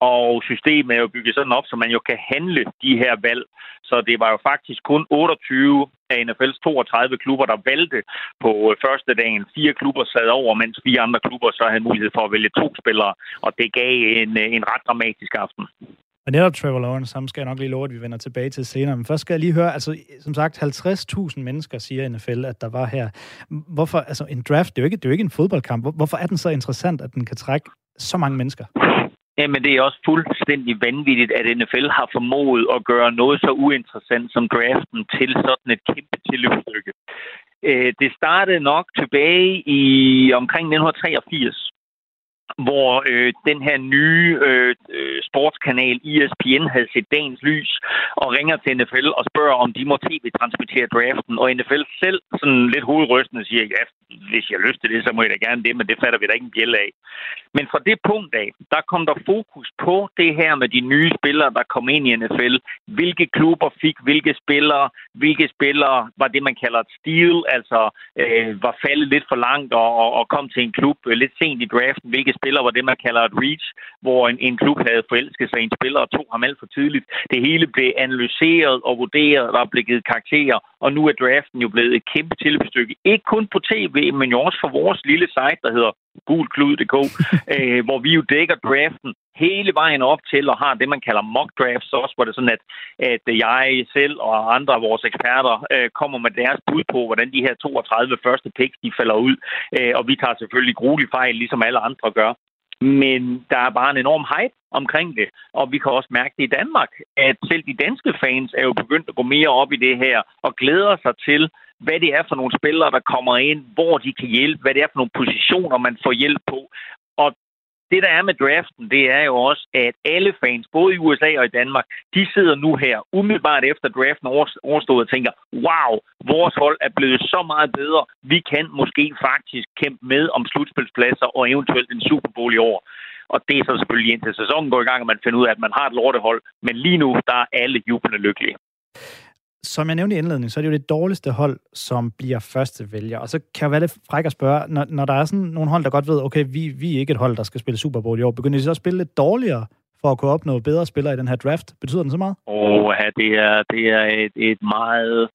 Speaker 11: Og systemet er jo bygget sådan op, så man jo kan handle de her valg. Så det var jo faktisk kun 28 af NFL's 32 klubber, der valgte på øh, første dagen. Fire klubber sad over, mens fire andre klubber så havde mulighed for at vælge to spillere. Og det gav en, øh, en ret dramatisk aften.
Speaker 2: Og netop Trevor Lawrence, ham skal jeg nok lige love, at vi vender tilbage til senere. Men først skal jeg lige høre, altså som sagt, 50.000 mennesker siger NFL, at der var her. Hvorfor, altså en draft, det er jo ikke, det er jo ikke en fodboldkamp. Hvorfor er den så interessant, at den kan trække så mange mennesker?
Speaker 11: Jamen, det er også fuldstændig vanvittigt, at NFL har formået at gøre noget så uinteressant som draften til sådan et kæmpe tilløbsstykke. Øh, det startede nok tilbage i omkring 1983, hvor øh, den her nye øh, øh sportskanal ESPN havde set dagens lys og ringer til NFL og spørger, om de må tv-transmittere draften. Og NFL selv sådan lidt hovedrystende siger, ja, hvis jeg har lyst til det, så må jeg da gerne det, men det fatter vi da ikke en af. Men fra det punkt af, der kom der fokus på det her med de nye spillere, der kom ind i NFL. Hvilke klubber fik hvilke spillere, hvilke spillere var det, man kalder et steal, altså øh, var faldet lidt for langt og, og, og kom til en klub øh, lidt sent i draften. Hvilke spillere var det, man kalder et reach, hvor en, en klub havde forelsket sig i en spiller og tog ham alt for tidligt. Det hele blev analyseret og vurderet, der blev givet karakterer, og nu er draften jo blevet et kæmpe tilbestykke. Ikke kun på tv, men jo også for vores lille site, der hedder gulklud.dk, øh, hvor vi jo dækker draften hele vejen op til og har det, man kalder mock drafts også, hvor det er sådan, at, at jeg selv og andre af vores eksperter øh, kommer med deres bud på, hvordan de her 32 første picks, de falder ud. Øh, og vi tager selvfølgelig gruelig fejl, ligesom alle andre gør. Men der er bare en enorm hype omkring det, og vi kan også mærke det i Danmark, at selv de danske fans er jo begyndt at gå mere op i det her og glæder sig til, hvad det er for nogle spillere, der kommer ind, hvor de kan hjælpe, hvad det er for nogle positioner, man får hjælp på. Og det, der er med draften, det er jo også, at alle fans, både i USA og i Danmark, de sidder nu her, umiddelbart efter draften overstået og tænker, wow, vores hold er blevet så meget bedre. Vi kan måske faktisk kæmpe med om slutspilspladser og eventuelt en Super Bowl i år. Og det er så selvfølgelig indtil sæsonen går i gang, at man finder ud af, at man har et lortehold. Men lige nu, der er alle jublende lykkelige
Speaker 2: som jeg nævnte i indledningen, så er det jo det dårligste hold, som bliver første vælger. Og så kan jeg være lidt fræk at spørge, når, når der er sådan nogle hold, der godt ved, okay, vi, vi er ikke et hold, der skal spille Super Bowl i år, begynder de så at spille lidt dårligere for at kunne opnå bedre spillere i den her draft? Betyder den så meget?
Speaker 11: Åh, oh, ja, det er, det er et, et meget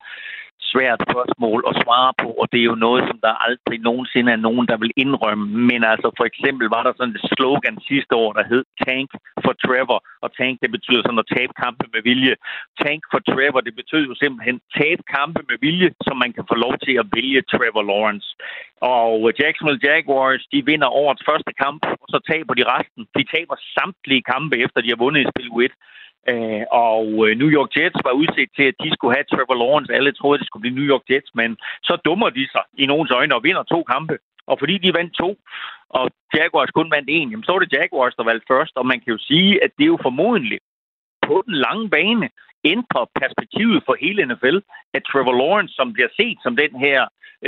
Speaker 11: svært spørgsmål at svare på, og det er jo noget, som der aldrig nogensinde er nogen, der vil indrømme. Men altså for eksempel var der sådan et slogan sidste år, der hed Tank for Trevor, og Tank det betyder sådan at tabe kampe med vilje. Tank for Trevor, det betyder jo simpelthen tabe kampe med vilje, så man kan få lov til at vælge Trevor Lawrence. Og Jacksonville Jaguars, de vinder årets første kamp, og så taber de resten. De taber samtlige kampe, efter de har vundet i spil 1. Øh, og øh, New York Jets var udset til, at de skulle have Trevor Lawrence. Alle troede, at det skulle blive New York Jets, men så dummer de sig i nogens øjne og vinder to kampe. Og fordi de vandt to, og Jaguars kun vandt en, jamen, så var det Jaguars, der valgte først. Og man kan jo sige, at det er jo formodentlig på den lange bane ændrer perspektivet for hele NFL, at Trevor Lawrence, som bliver set som den her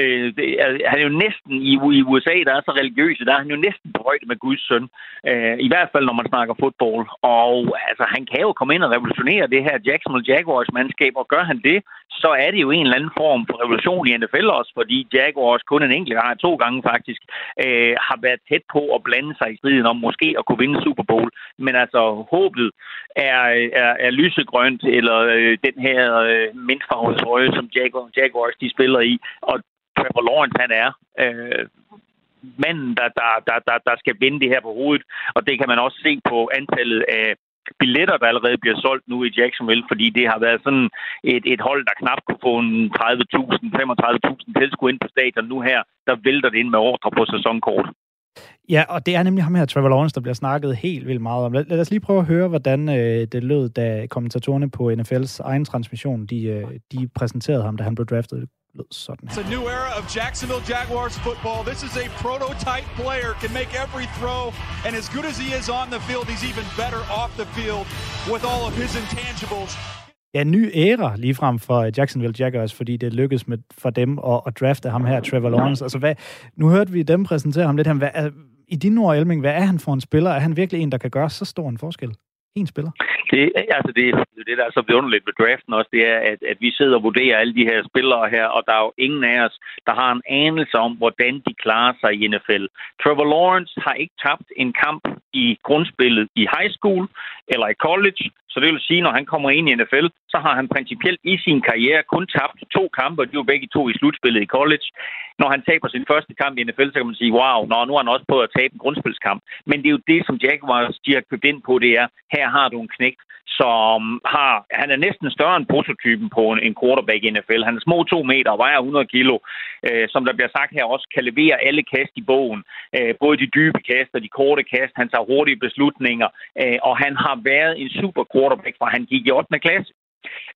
Speaker 11: Øh, det, han er jo næsten i, i USA, der er så religiøse, der er han jo næsten på højde med Guds søn. Øh, I hvert fald, når man snakker fodbold. Og altså, han kan jo komme ind og revolutionere det her Jacksonville Jaguars-mandskab, og gør han det, så er det jo en eller anden form for revolution i NFL også, fordi Jaguars kun en enkelt gang, to gange faktisk, øh, har været tæt på at blande sig i striden om måske at kunne vinde Super Bowl. Men altså, håbet er, er, er lysegrønt, eller øh, den her øh, mindfarvede trøje, som Jaguars de spiller i. Og Trevor Lawrence han er. Øh, manden, der, der, der, der, der skal vinde det her på hovedet. Og det kan man også se på antallet af billetter, der allerede bliver solgt nu i Jacksonville, fordi det har været sådan et, et hold, der knap kunne få en 30.000, 35.000 tilskuere ind på stadion. Nu her, der vælter det ind med ordre på sæsonkort.
Speaker 2: Ja, og det er nemlig ham her, Trevor Lawrence, der bliver snakket helt vildt meget om. Lad, lad os lige prøve at høre, hvordan øh, det lød, da kommentatorerne på NFL's egen transmission, de, øh, de præsenterede ham, da han blev draftet lød sådan
Speaker 12: her. It's a new era of Jacksonville Jaguars football. This is a prototype player, can make every throw, and as good as he is on the field, he's even better off the field with all of his intangibles.
Speaker 2: Ja, ny æra frem for Jacksonville Jaguars, fordi det lykkedes med, for dem at, at drafte ham her, Trevor Lawrence. Altså, hvad, nu hørte vi dem præsentere ham lidt her. Hvad, I dine ord, Elming, hvad er han for en spiller? Er han virkelig en, der kan gøre så stor en forskel? En spiller?
Speaker 11: Det, altså det, det, der er så vidunderligt ved draften også, det er, at, at vi sidder og vurderer alle de her spillere her, og der er jo ingen af os, der har en anelse om, hvordan de klarer sig i NFL. Trevor Lawrence har ikke tabt en kamp i grundspillet i high school eller i college, så det vil sige, når han kommer ind i NFL, så har han principielt i sin karriere kun tabt to kampe, og de var begge to i slutspillet i college. Når han taber sin første kamp i NFL, så kan man sige, wow, nå, nu har han også på at tabe en grundspilskamp. Men det er jo det, som Jaguars de har købt ind på, det er, her har du en knægt, som har, han er næsten større end prototypen på en, en quarterback i NFL. Han er små to meter og vejer 100 kilo, øh, som der bliver sagt her også, kan levere alle kast i bogen. Øh, både de dybe kast og de korte kast. Han tager hurtige beslutninger, øh, og han har været en super quarterback, for han gik i 8. klasse.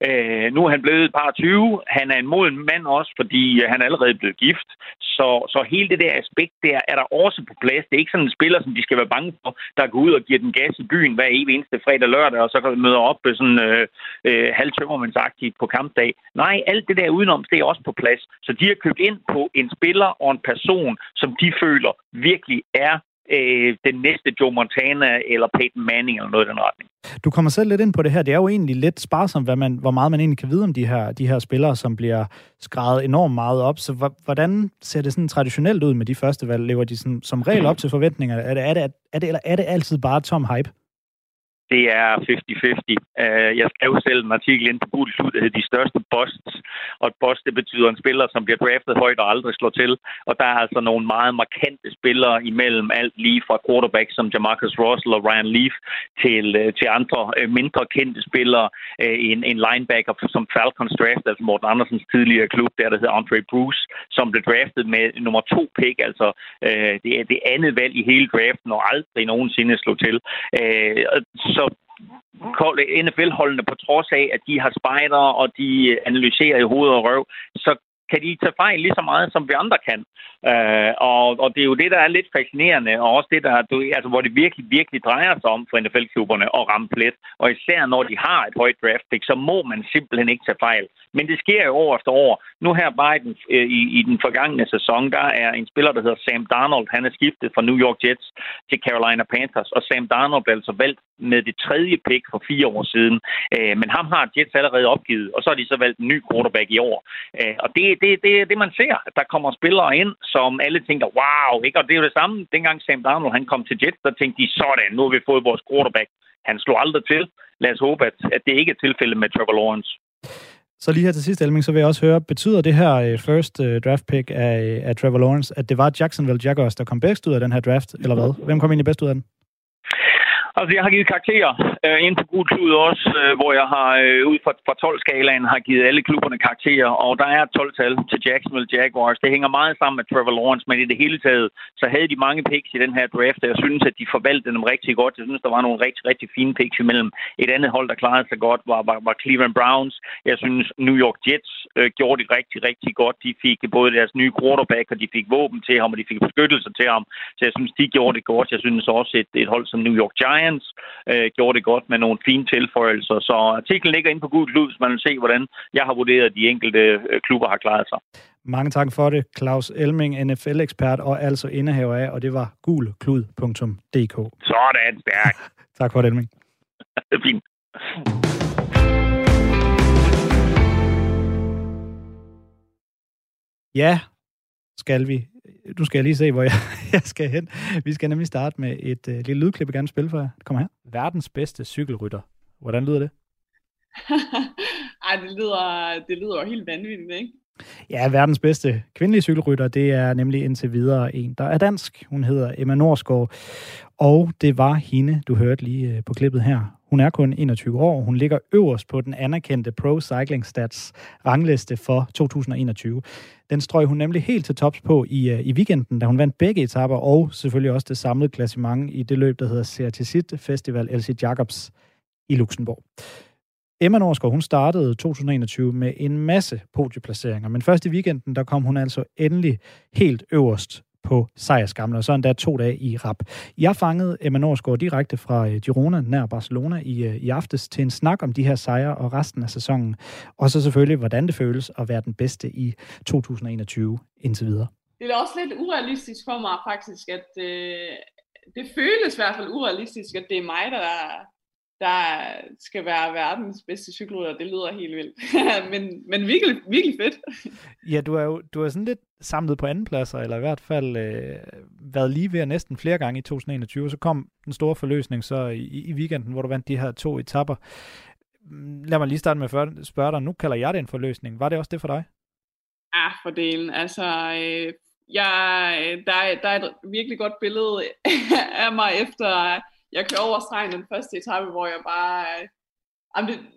Speaker 11: Øh, nu er han blevet et par 20. Han er en moden mand også, fordi øh, han er allerede blevet gift. Så, så hele det der aspekt der er der også på plads. Det er ikke sådan en spiller, som de skal være bange for, der går ud og giver den gas i byen hver evig eneste fredag og lørdag, og så møder møde op øh, sådan øh, øh, halvtømmermandsagtigt på kampdag. Nej, alt det der udenom, det er også på plads. Så de har købt ind på en spiller og en person, som de føler virkelig er øh, den næste Joe Montana eller Peyton Manning eller noget i den retning.
Speaker 2: Du kommer selv lidt ind på det her. Det er jo egentlig lidt sparsomt, hvad man, hvor meget man egentlig kan vide om de her, de her spillere, som bliver skrevet enormt meget op. Så hvordan ser det sådan traditionelt ud med de første valg? Lever de sådan, som regel op til forventninger? Er det, er, det, er, det, eller er det altid bare tom hype?
Speaker 11: Det er 50-50. Uh, øh, jeg skrev selv en artikel ind på Google Klud, der hedder De største busts. Og et bust, det betyder en spiller, som bliver draftet højt og aldrig slår til. Og der er altså nogle meget markante spillere imellem alt lige fra quarterback som Jamarcus Russell og Ryan Leaf til, øh, til andre øh, mindre kendte spillere. En, en linebacker som Falcons draft, altså Morten Andersens tidligere klub, der, der hedder Andre Bruce, som blev draftet med nummer to pick, altså det er det andet valg i hele draften og aldrig nogensinde slog til. Uh, så NFL-holdene, på trods af, at de har spejder, og de analyserer i hoved og røv, så kan de tage fejl lige så meget, som vi andre kan. Øh, og, og det er jo det, der er lidt fascinerende, og også det, der, du, altså, hvor det virkelig, virkelig drejer sig om for NFL-klubberne at ramme plet. Og især når de har et højt draft pick, så må man simpelthen ikke tage fejl. Men det sker jo år efter år. Nu her bare i den, øh, i, i den forgangne sæson, der er en spiller, der hedder Sam Darnold. Han er skiftet fra New York Jets til Carolina Panthers, og Sam Darnold blev altså valgt med det tredje pick for fire år siden. Uh, men ham har Jets allerede opgivet, og så har de så valgt en ny quarterback i år. Uh, og det, det, det det, man ser. Der kommer spillere ind, som alle tænker, wow, ikke? Og det er jo det samme, dengang Sam Darnold han kom til Jets, der tænkte de, sådan, nu har vi fået vores quarterback. Han slog aldrig til. Lad os håbe, at, at det ikke er tilfældet med Trevor Lawrence.
Speaker 2: Så lige her til sidst, Elming, så vil jeg også høre, betyder det her øh, first øh, draft pick af, øh, af Trevor Lawrence, at det var Jacksonville Jaguars, der kom bedst ud af den her draft, eller hvad? Hvem kom egentlig bedst ud af den?
Speaker 11: Altså, jeg har givet karakterer øh, ind på Gud Klud også, øh, hvor jeg har øh, ud fra, fra 12-skalaen har givet alle klubberne karakterer, og der er 12-tal til Jacksonville Jaguars. Det hænger meget sammen med Trevor Lawrence, men i det hele taget, så havde de mange picks i den her draft, og jeg synes, at de forvaltede dem rigtig godt. Jeg synes, der var nogle rigtig, rigtig fine picks imellem. Et andet hold, der klarede sig godt, var, var, var Cleveland Browns. Jeg synes, New York Jets øh, gjorde det rigtig, rigtig godt. De fik både deres nye quarterback, og de fik våben til ham, og de fik beskyttelse til ham. Så jeg synes, de gjorde det godt. Jeg synes også, et, et hold som New York Giants Giants øh, gjorde det godt med nogle fine tilføjelser. Så artiklen ligger inde på Klud, så man vil se, hvordan jeg har vurderet, at de enkelte øh, klubber har klaret sig.
Speaker 2: Mange tak for det, Claus Elming, NFL-ekspert og altså indehaver af, og det var gulklud.dk.
Speaker 11: Sådan, stærk.
Speaker 2: tak for det, Elming.
Speaker 11: det er fint.
Speaker 2: Ja, skal vi nu skal lige se, hvor jeg, jeg skal hen. Vi skal nemlig starte med et uh, lille lydklip, jeg gerne spille for jer. Kom her. Verdens bedste cykelrytter. Hvordan lyder det?
Speaker 13: Ej, det lyder, det lyder helt vanvittigt, ikke?
Speaker 2: Ja, verdens bedste kvindelige cykelrytter, det er nemlig indtil videre en, der er dansk. Hun hedder Emma Norsgaard, og det var hende, du hørte lige øh, på klippet her. Hun er kun 21 år. Hun ligger øverst på den anerkendte Pro Cycling Stats rangliste for 2021. Den strøg hun nemlig helt til tops på i, øh, i weekenden, da hun vandt begge etapper, og selvfølgelig også det samlede klassement i det løb, der hedder Certisit Festival LC Jacobs i Luxembourg. Emma Norsgaard, hun startede 2021 med en masse podieplaceringer, men først i weekenden, der kom hun altså endelig helt øverst på sejrskamlen, og så endda to dage i rap. Jeg fangede Emma Norsgaard direkte fra øh, Girona, nær Barcelona, i, øh, i aftes til en snak om de her sejre og resten af sæsonen, og så selvfølgelig, hvordan det føles at være den bedste i 2021 indtil videre.
Speaker 13: Det er også lidt urealistisk for mig faktisk, at øh, det føles i hvert fald urealistisk, at det er mig, der der skal være verdens bedste cykelrytter. Det lyder helt vildt. men, men virkelig, virkelig fedt.
Speaker 2: ja, du er jo du er sådan lidt samlet på andenpladser, eller i hvert fald øh, været lige ved næsten flere gange i 2021. Så kom den store forløsning så i, i weekenden, hvor du vandt de her to etapper. Lad mig lige starte med at spørge dig. Nu kalder jeg det en forløsning. Var det også det for dig?
Speaker 13: Ja, for delen. Altså, øh, jeg, der, der er et virkelig godt billede af mig efter jeg kører over stregen den første etape, hvor jeg bare... Øh,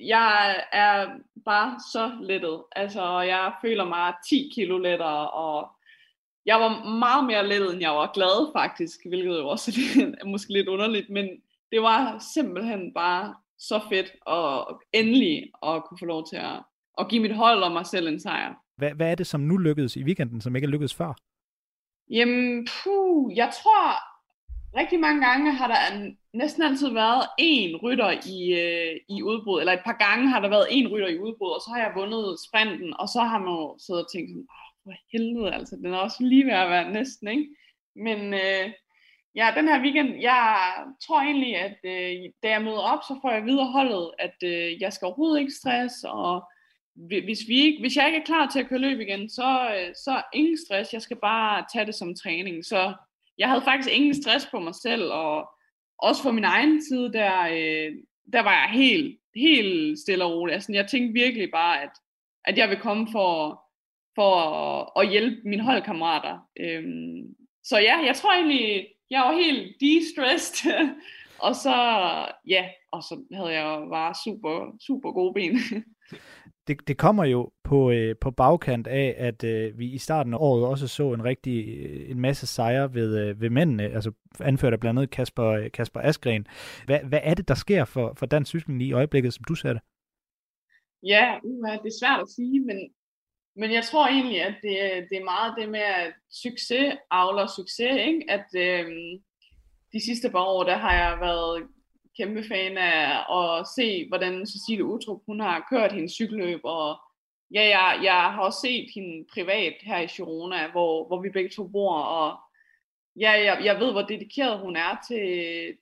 Speaker 13: jeg er bare så lettet. Altså, jeg føler mig 10 kilo lettere, og jeg var meget mere lettet, end jeg var glad faktisk, hvilket jo også er måske lidt underligt, men det var simpelthen bare så fedt og endelig at kunne få lov til at, at give mit hold og mig selv en sejr.
Speaker 2: Hvad, hvad er det, som nu lykkedes i weekenden, som ikke er lykkedes før?
Speaker 13: Jamen, puh, jeg tror, rigtig mange gange har der næsten altid været en rytter i, øh, i udbrud, eller et par gange har der været en rytter i udbrud, og så har jeg vundet sprinten, og så har man jo siddet og tænkt sådan, for helvede, altså, den er også lige ved at være næsten, ikke? Men øh, ja, den her weekend, jeg tror egentlig, at øh, da jeg møder op, så får jeg videre holdet, at øh, jeg skal overhovedet ikke stress, og hvis, vi ikke, hvis jeg ikke er klar til at køre løb igen, så, øh, så ingen stress, jeg skal bare tage det som træning, så jeg havde faktisk ingen stress på mig selv, og også for min egen side, der, øh, der var jeg helt, helt stille og rolig. Altså, jeg tænkte virkelig bare, at, at jeg vil komme for, for at, at hjælpe mine holdkammerater. Øhm, så ja, jeg tror egentlig, jeg var helt de-stressed. og så, ja, og så havde jeg bare super, super gode ben.
Speaker 2: det, det kommer jo på, øh, på bagkant af, at øh, vi i starten af året også så en rigtig øh, en masse sejre ved, øh, ved mændene, altså anført af blandt andet Kasper, øh, Kasper Askren. Hvad, hvad er det, der sker for, for dansk cykling i øjeblikket, som du ser det?
Speaker 13: Ja, uha, det er svært at sige, men, men jeg tror egentlig, at det, det er meget det med, at succes avler succes, ikke? at øh, de sidste par år, der har jeg været kæmpe fan af at se, hvordan Cecilie Utrup, hun har kørt hendes cykelløb, og ja, jeg, jeg har også set hende privat her i Girona, hvor, hvor vi begge to bor, og ja, jeg, jeg ved, hvor dedikeret hun er til,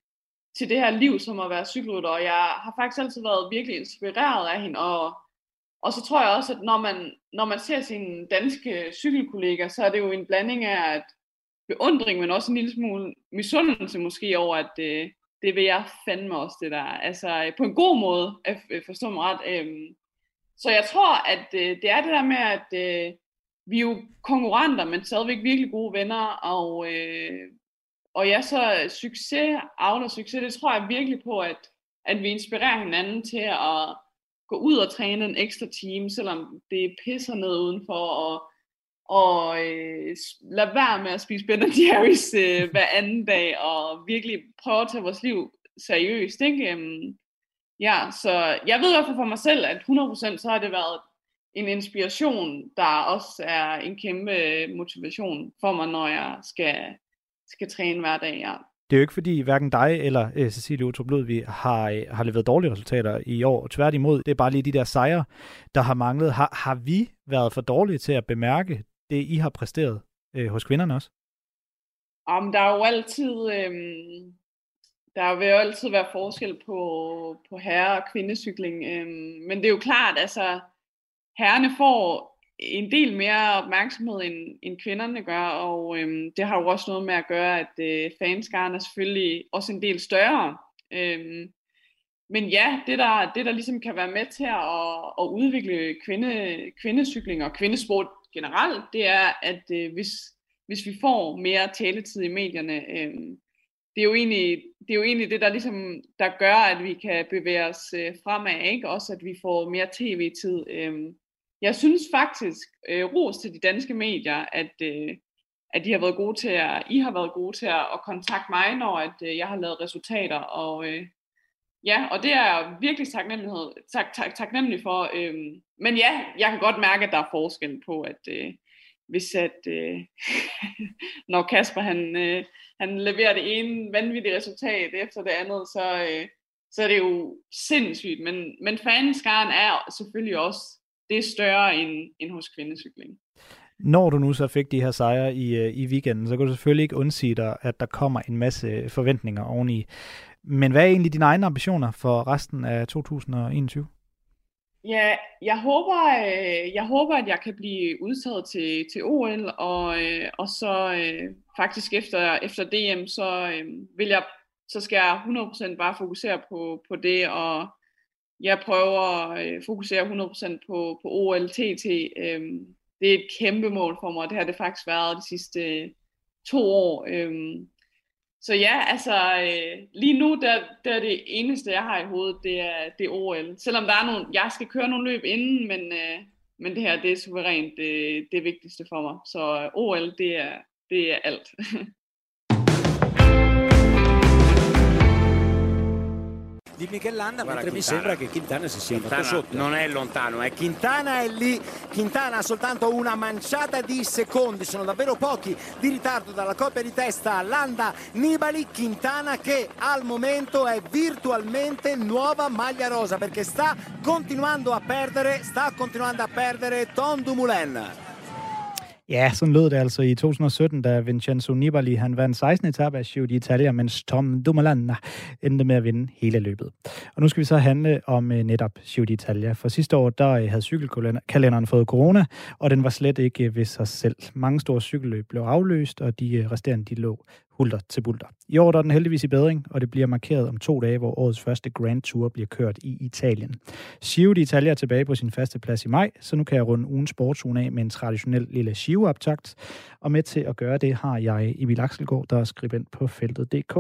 Speaker 13: til det her liv, som at være cykelrytter, og jeg har faktisk altid været virkelig inspireret af hende, og, og så tror jeg også, at når man, når man ser sine danske cykelkolleger, så er det jo en blanding af at beundring, men også en lille smule misundelse måske over, at, øh, det vil jeg fandme også, det der. Altså, øh, på en god måde, at øh, forstå mig ret. øh, så jeg tror, at øh, det er det der med, at øh, vi er jo konkurrenter, men stadigvæk virkelig gode venner, og, øh, og ja, så succes, afler succes, det tror jeg virkelig på, at, at vi inspirerer hinanden til at gå ud og træne en ekstra time, selvom det pisser ned udenfor, og og øh, lad være med at spise Ben Jerry's øh, hver anden dag, og virkelig prøve at tage vores liv seriøst. Ikke? Øhm, Ja, så jeg ved i hvert fald for mig selv, at 100% så har det været en inspiration, der også er en kæmpe motivation for mig, når jeg skal, skal træne hver dag. Ja.
Speaker 2: Det er jo ikke fordi hverken dig eller uh, Cecilie Utrup vi har, uh, har leveret dårlige resultater i år. Tværtimod, det er bare lige de der sejre, der har manglet. Har, har vi været for dårlige til at bemærke det, I har præsteret øh, hos kvinderne også?
Speaker 13: Om der er jo altid, øh, der vil jo altid være forskel på, på herre- og kvindecykling. øhm, men det er jo klart, altså herrerne får en del mere opmærksomhed, end, end kvinderne gør, og øhm, det har jo også noget med at gøre, at øh, fanskaren er selvfølgelig også en del større. Øhm, men ja, det der, det der ligesom kan være med til at, at udvikle kvinde, kvindecykling og kvindesport generelt, det er, at øh, hvis, hvis vi får mere taletid i medierne, øh, det er jo egentlig det, er jo egentlig det der, ligesom, der gør, at vi kan bevæge os øh, fremad, ikke? også at vi får mere tv-tid. Øh. Jeg synes faktisk, øh, ros til de danske medier, at, øh, at de har været gode til at, I har været gode til at, at kontakte mig, når at, øh, jeg har lavet resultater, og øh, Ja, og det er jeg virkelig taknemmelighed, tak, tak, taknemmelig for. Øhm, men ja, jeg kan godt mærke, at der er forskel på, at øh, hvis at, øh, når Kasper han, øh, han leverer det ene vanvittige resultat efter det andet, så, øh, så er det jo sindssygt. Men, men fanskaren er selvfølgelig også det er større end, end hos kvindecykling.
Speaker 2: Når du nu så fik de her sejre i, øh, i weekenden, så kan du selvfølgelig ikke undsige dig, at der kommer en masse øh, forventninger oveni. Men hvad er egentlig dine egne ambitioner for resten af 2021?
Speaker 13: Ja, jeg håber, øh, jeg håber, at jeg kan blive udtaget til, til OL, og, øh, og så øh, faktisk efter, efter DM, så øh, vil jeg, så skal jeg 100% bare fokusere på, på det, og jeg prøver at fokusere 100% på, på OL TT. Øh, det er et kæmpe mål for mig, og det har det faktisk været de sidste to år. Så ja, altså øh, lige nu, der, der er det eneste, jeg har i hovedet, det er, det er OL. Selvom der er nogle, jeg skal køre nogle løb inden, men, øh, men det her, det er suverænt det, det vigtigste for mig. Så øh, OL, det er, det er alt.
Speaker 14: di Michel Landa,
Speaker 15: Guarda,
Speaker 14: mentre mi
Speaker 15: Quintana.
Speaker 14: sembra che Quintana si sia
Speaker 15: Quintana
Speaker 14: sotto.
Speaker 15: non è lontano, eh. Quintana è lì, Quintana ha soltanto una manciata di secondi, sono davvero pochi di ritardo dalla coppia di testa Landa Nibali, Quintana che al momento è virtualmente nuova maglia rosa perché sta continuando a perdere, sta continuando a perdere Tom Dumoulin.
Speaker 2: Ja, sådan lød det altså i 2017, da Vincenzo Nibali han vandt 16. etape af Giro d'Italia, mens Tom Dumoulin endte med at vinde hele løbet. Og nu skal vi så handle om øh, netop Giro d'Italia. For sidste år, der øh, havde cykelkalenderen fået corona, og den var slet ikke øh, ved sig selv. Mange store cykelløb blev afløst, og de resterende de lå hulter til bulter. I år der er den heldigvis i bedring, og det bliver markeret om to dage, hvor årets første Grand Tour bliver kørt i Italien. Giro d'Italia er tilbage på sin faste plads i maj, så nu kan jeg runde ugen sportsugen af med en traditionel lille Giro-optakt. Og med til at gøre det har jeg Emil Axelgaard, der er skribent på feltet.dk.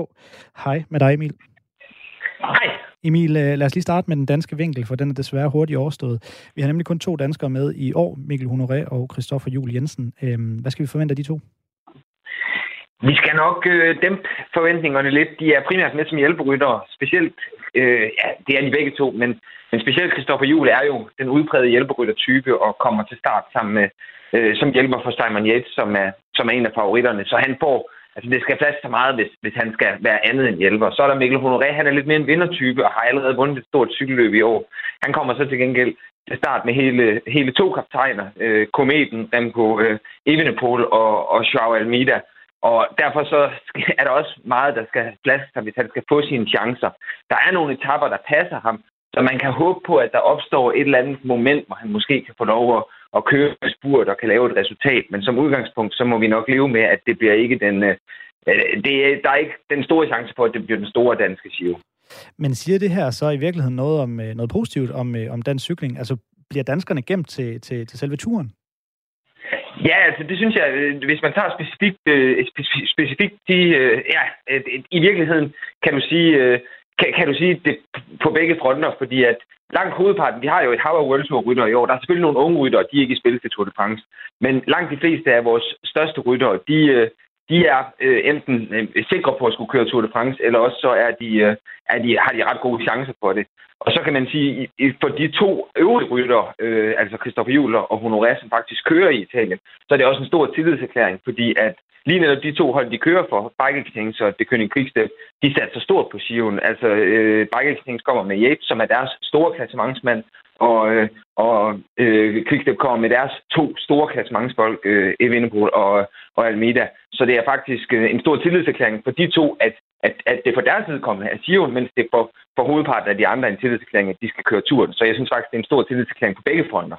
Speaker 2: Hej med dig, Emil.
Speaker 16: Hej.
Speaker 2: Emil, øh, lad os lige starte med den danske vinkel, for den er desværre hurtigt overstået. Vi har nemlig kun to danskere med i år, Mikkel Honoré og Christoffer Jul Jensen. Øhm, Hvad skal vi forvente af de to?
Speaker 16: Vi skal nok øh, dæmpe forventningerne lidt. De er primært med som hjælperyttere. Specielt, øh, ja, det er de begge to, men, men specielt Kristoffer Juhl er jo den udprægede hjælperyttertype og kommer til start sammen med, øh, som hjælper for Simon Yates, som er, som er en af favoritterne. Så han får, altså det skal plads til meget, hvis, hvis han skal være andet end hjælper. Så er der Mikkel Honoré, han er lidt mere en vindertype og har allerede vundet et stort cykelløb i år. Han kommer så til gengæld til start med hele, hele to kaptajner, øh, Kometen, Remco øh, Evenepoel og, og Joao Almeida. Og derfor så er der også meget, der skal plads sig, hvis han skal få sine chancer. Der er nogle etapper, der passer ham, så man kan håbe på, at der opstår et eller andet moment, hvor han måske kan få lov at, at køre spurt og kan lave et resultat. Men som udgangspunkt, så må vi nok leve med, at det bliver ikke den... Øh, øh det, er- der er ikke den store chance for, at det bliver den store danske Giro.
Speaker 2: Men siger det her så i virkeligheden noget om øh, noget positivt om, øh, om dansk cykling? Altså, bliver danskerne gemt til, til, til selve turen?
Speaker 16: Ja, altså det synes jeg, øh, hvis man tager specifikt, øh, specifikt de, øh, ja, i virkeligheden kan du sige, øh, kan, kan du sige det på begge fronter, fordi at langt hovedparten, vi har jo et hav af World Tour rytter i år, der er selvfølgelig nogle unge ryttere, de er ikke i spil til Tour de France, men langt de fleste af vores største ryttere, de, øh, de er øh, enten øh, sikre på at skulle køre Tour de France, eller også så er de, øh, er de, har de ret gode chancer for det. Og så kan man sige, for de to øvrige rytter, øh, altså Christoffer Juler og Honoré, som faktisk kører i Italien, så er det også en stor tillidserklæring, fordi at lige netop de to hold, de kører for, Bike Kings og Det König Quickstep, de satte så stort på Sion. Altså, øh, Bike Kings kommer med Yates, som er deres store klassementsmand, og, øh, og øh, Quickstep kommer med deres to store klassementsfolk, øh, Evenepoel og, og Almeida. Så det er faktisk øh, en stor tillidserklæring for de to, at, at, at det for deres vedkommende er Sion, mens det for, for hovedparten af de andre er en tillidserklæring, at de skal køre turen. Så jeg synes faktisk, det er en stor tillidserklæring på begge fronter.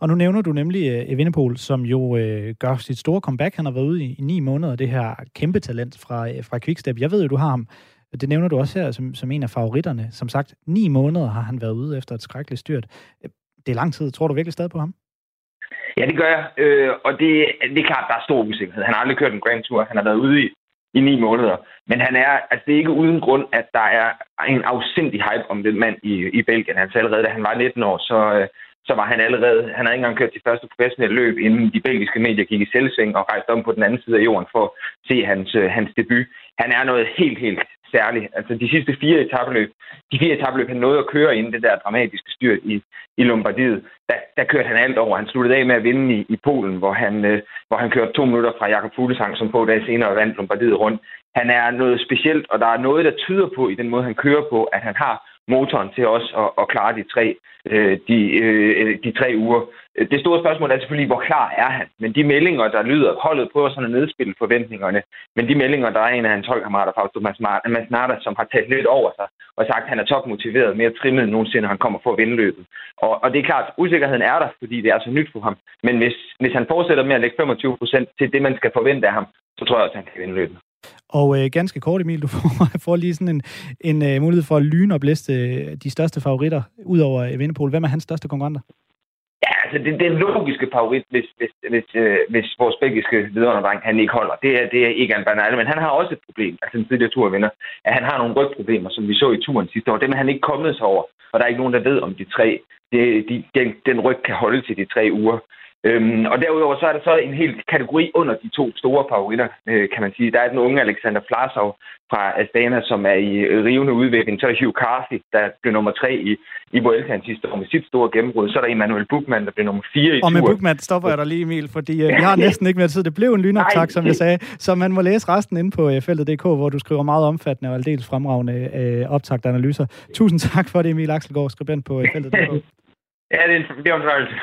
Speaker 2: Og nu nævner du nemlig øh, Evenepoel, som jo øh, gør sit store comeback. Han har været ude i, i ni måneder, det her kæmpe talent fra, øh, fra Quickstep. Jeg ved jo, du har ham. Det nævner du også her som, som en af favoritterne. Som sagt, ni måneder har han været ude efter et skrækkeligt styrt. Øh, det er lang tid. Tror du virkelig stadig på ham?
Speaker 16: Ja, det gør jeg. Øh, og det, det er klart, der er stor usikkerhed. Han har aldrig kørt en Grand Tour. Han har været ude i, i ni måneder. Men han er, altså det er ikke uden grund, at der er en afsindig hype om den mand i, i Belgien. Han allerede, da han var 19 år, så, øh, så var han allerede, han havde ikke engang kørt sit første professionelle løb, inden de belgiske medier gik i selvsving og rejste om på den anden side af jorden for at se hans, øh, hans debut. Han er noget helt, helt særlig. Altså de sidste fire etabløb, de fire etabløb, han nåede at køre inden det der dramatiske styrt i, i Lombardiet, der, der kørte han alt over. Han sluttede af med at vinde i, i Polen, hvor han, øh, hvor han kørte to minutter fra Jakob Fuglesang, som på dage senere vandt Lombardiet rundt. Han er noget specielt, og der er noget, der tyder på i den måde, han kører på, at han har motoren til også at, at klare de tre, øh, de, øh, de tre uger. Det store spørgsmål er selvfølgelig, hvor klar er han? Men de meldinger, der lyder, holdet prøver sådan at nedspille forventningerne, men de meldinger, der er en af hans holdkammerater, Fausto Masnada, som har talt lidt over sig og sagt, at han er topmotiveret, mere trimmet end nogensinde, han kommer for at vinde løbet. Og, og det er klart, usikkerheden er der, fordi det er så nyt for ham. Men hvis, hvis han fortsætter med at lægge 25 procent til det, man skal forvente af ham, så tror jeg også, at han kan vinde løbet.
Speaker 2: Og øh, ganske kort, Emil, du får, får lige sådan en, en øh, mulighed for at lyne og blæste øh, de største favoritter, ud over øh, Vindepol. Hvem er hans største konkurrenter?
Speaker 16: Ja, altså det, den logiske favorit, hvis, hvis, hvis, øh, hvis vores belgiske vidunderdreng, han ikke holder. Det er, det er Egan Bernal, men han har også et problem, altså en tidligere turvinder, at han har nogle rygproblemer, som vi så i turen sidste år. Dem er han ikke kommet sig over, og der er ikke nogen, der ved om de tre, det, de, den, den ryg kan holde til de tre uger. Øhm, og derudover så er der så en hel kategori under de to store favoritter, øh, kan man sige. Der er den unge Alexander Flasov fra Astana, som er i rivende udvikling. Så er der Hugh Carthy, der blev nummer tre i, i Vueltaen sidste år med sit store gennembrud. Så er der Emmanuel Buchmann, der blev nummer fire i
Speaker 2: Og med
Speaker 16: turen.
Speaker 2: Bookman stopper jeg dig lige, Emil, fordi øh, vi har næsten ikke mere tid. Det blev en lynoptag, som jeg sagde. Så man må læse resten inde på øh, feltet.dk, hvor du skriver meget omfattende og aldeles fremragende øh, optagt analyser. Tusind tak for det, Emil Axelgaard, skribent på øh, feltet.dk.
Speaker 16: Ja, det er en, det er en fornøjelse.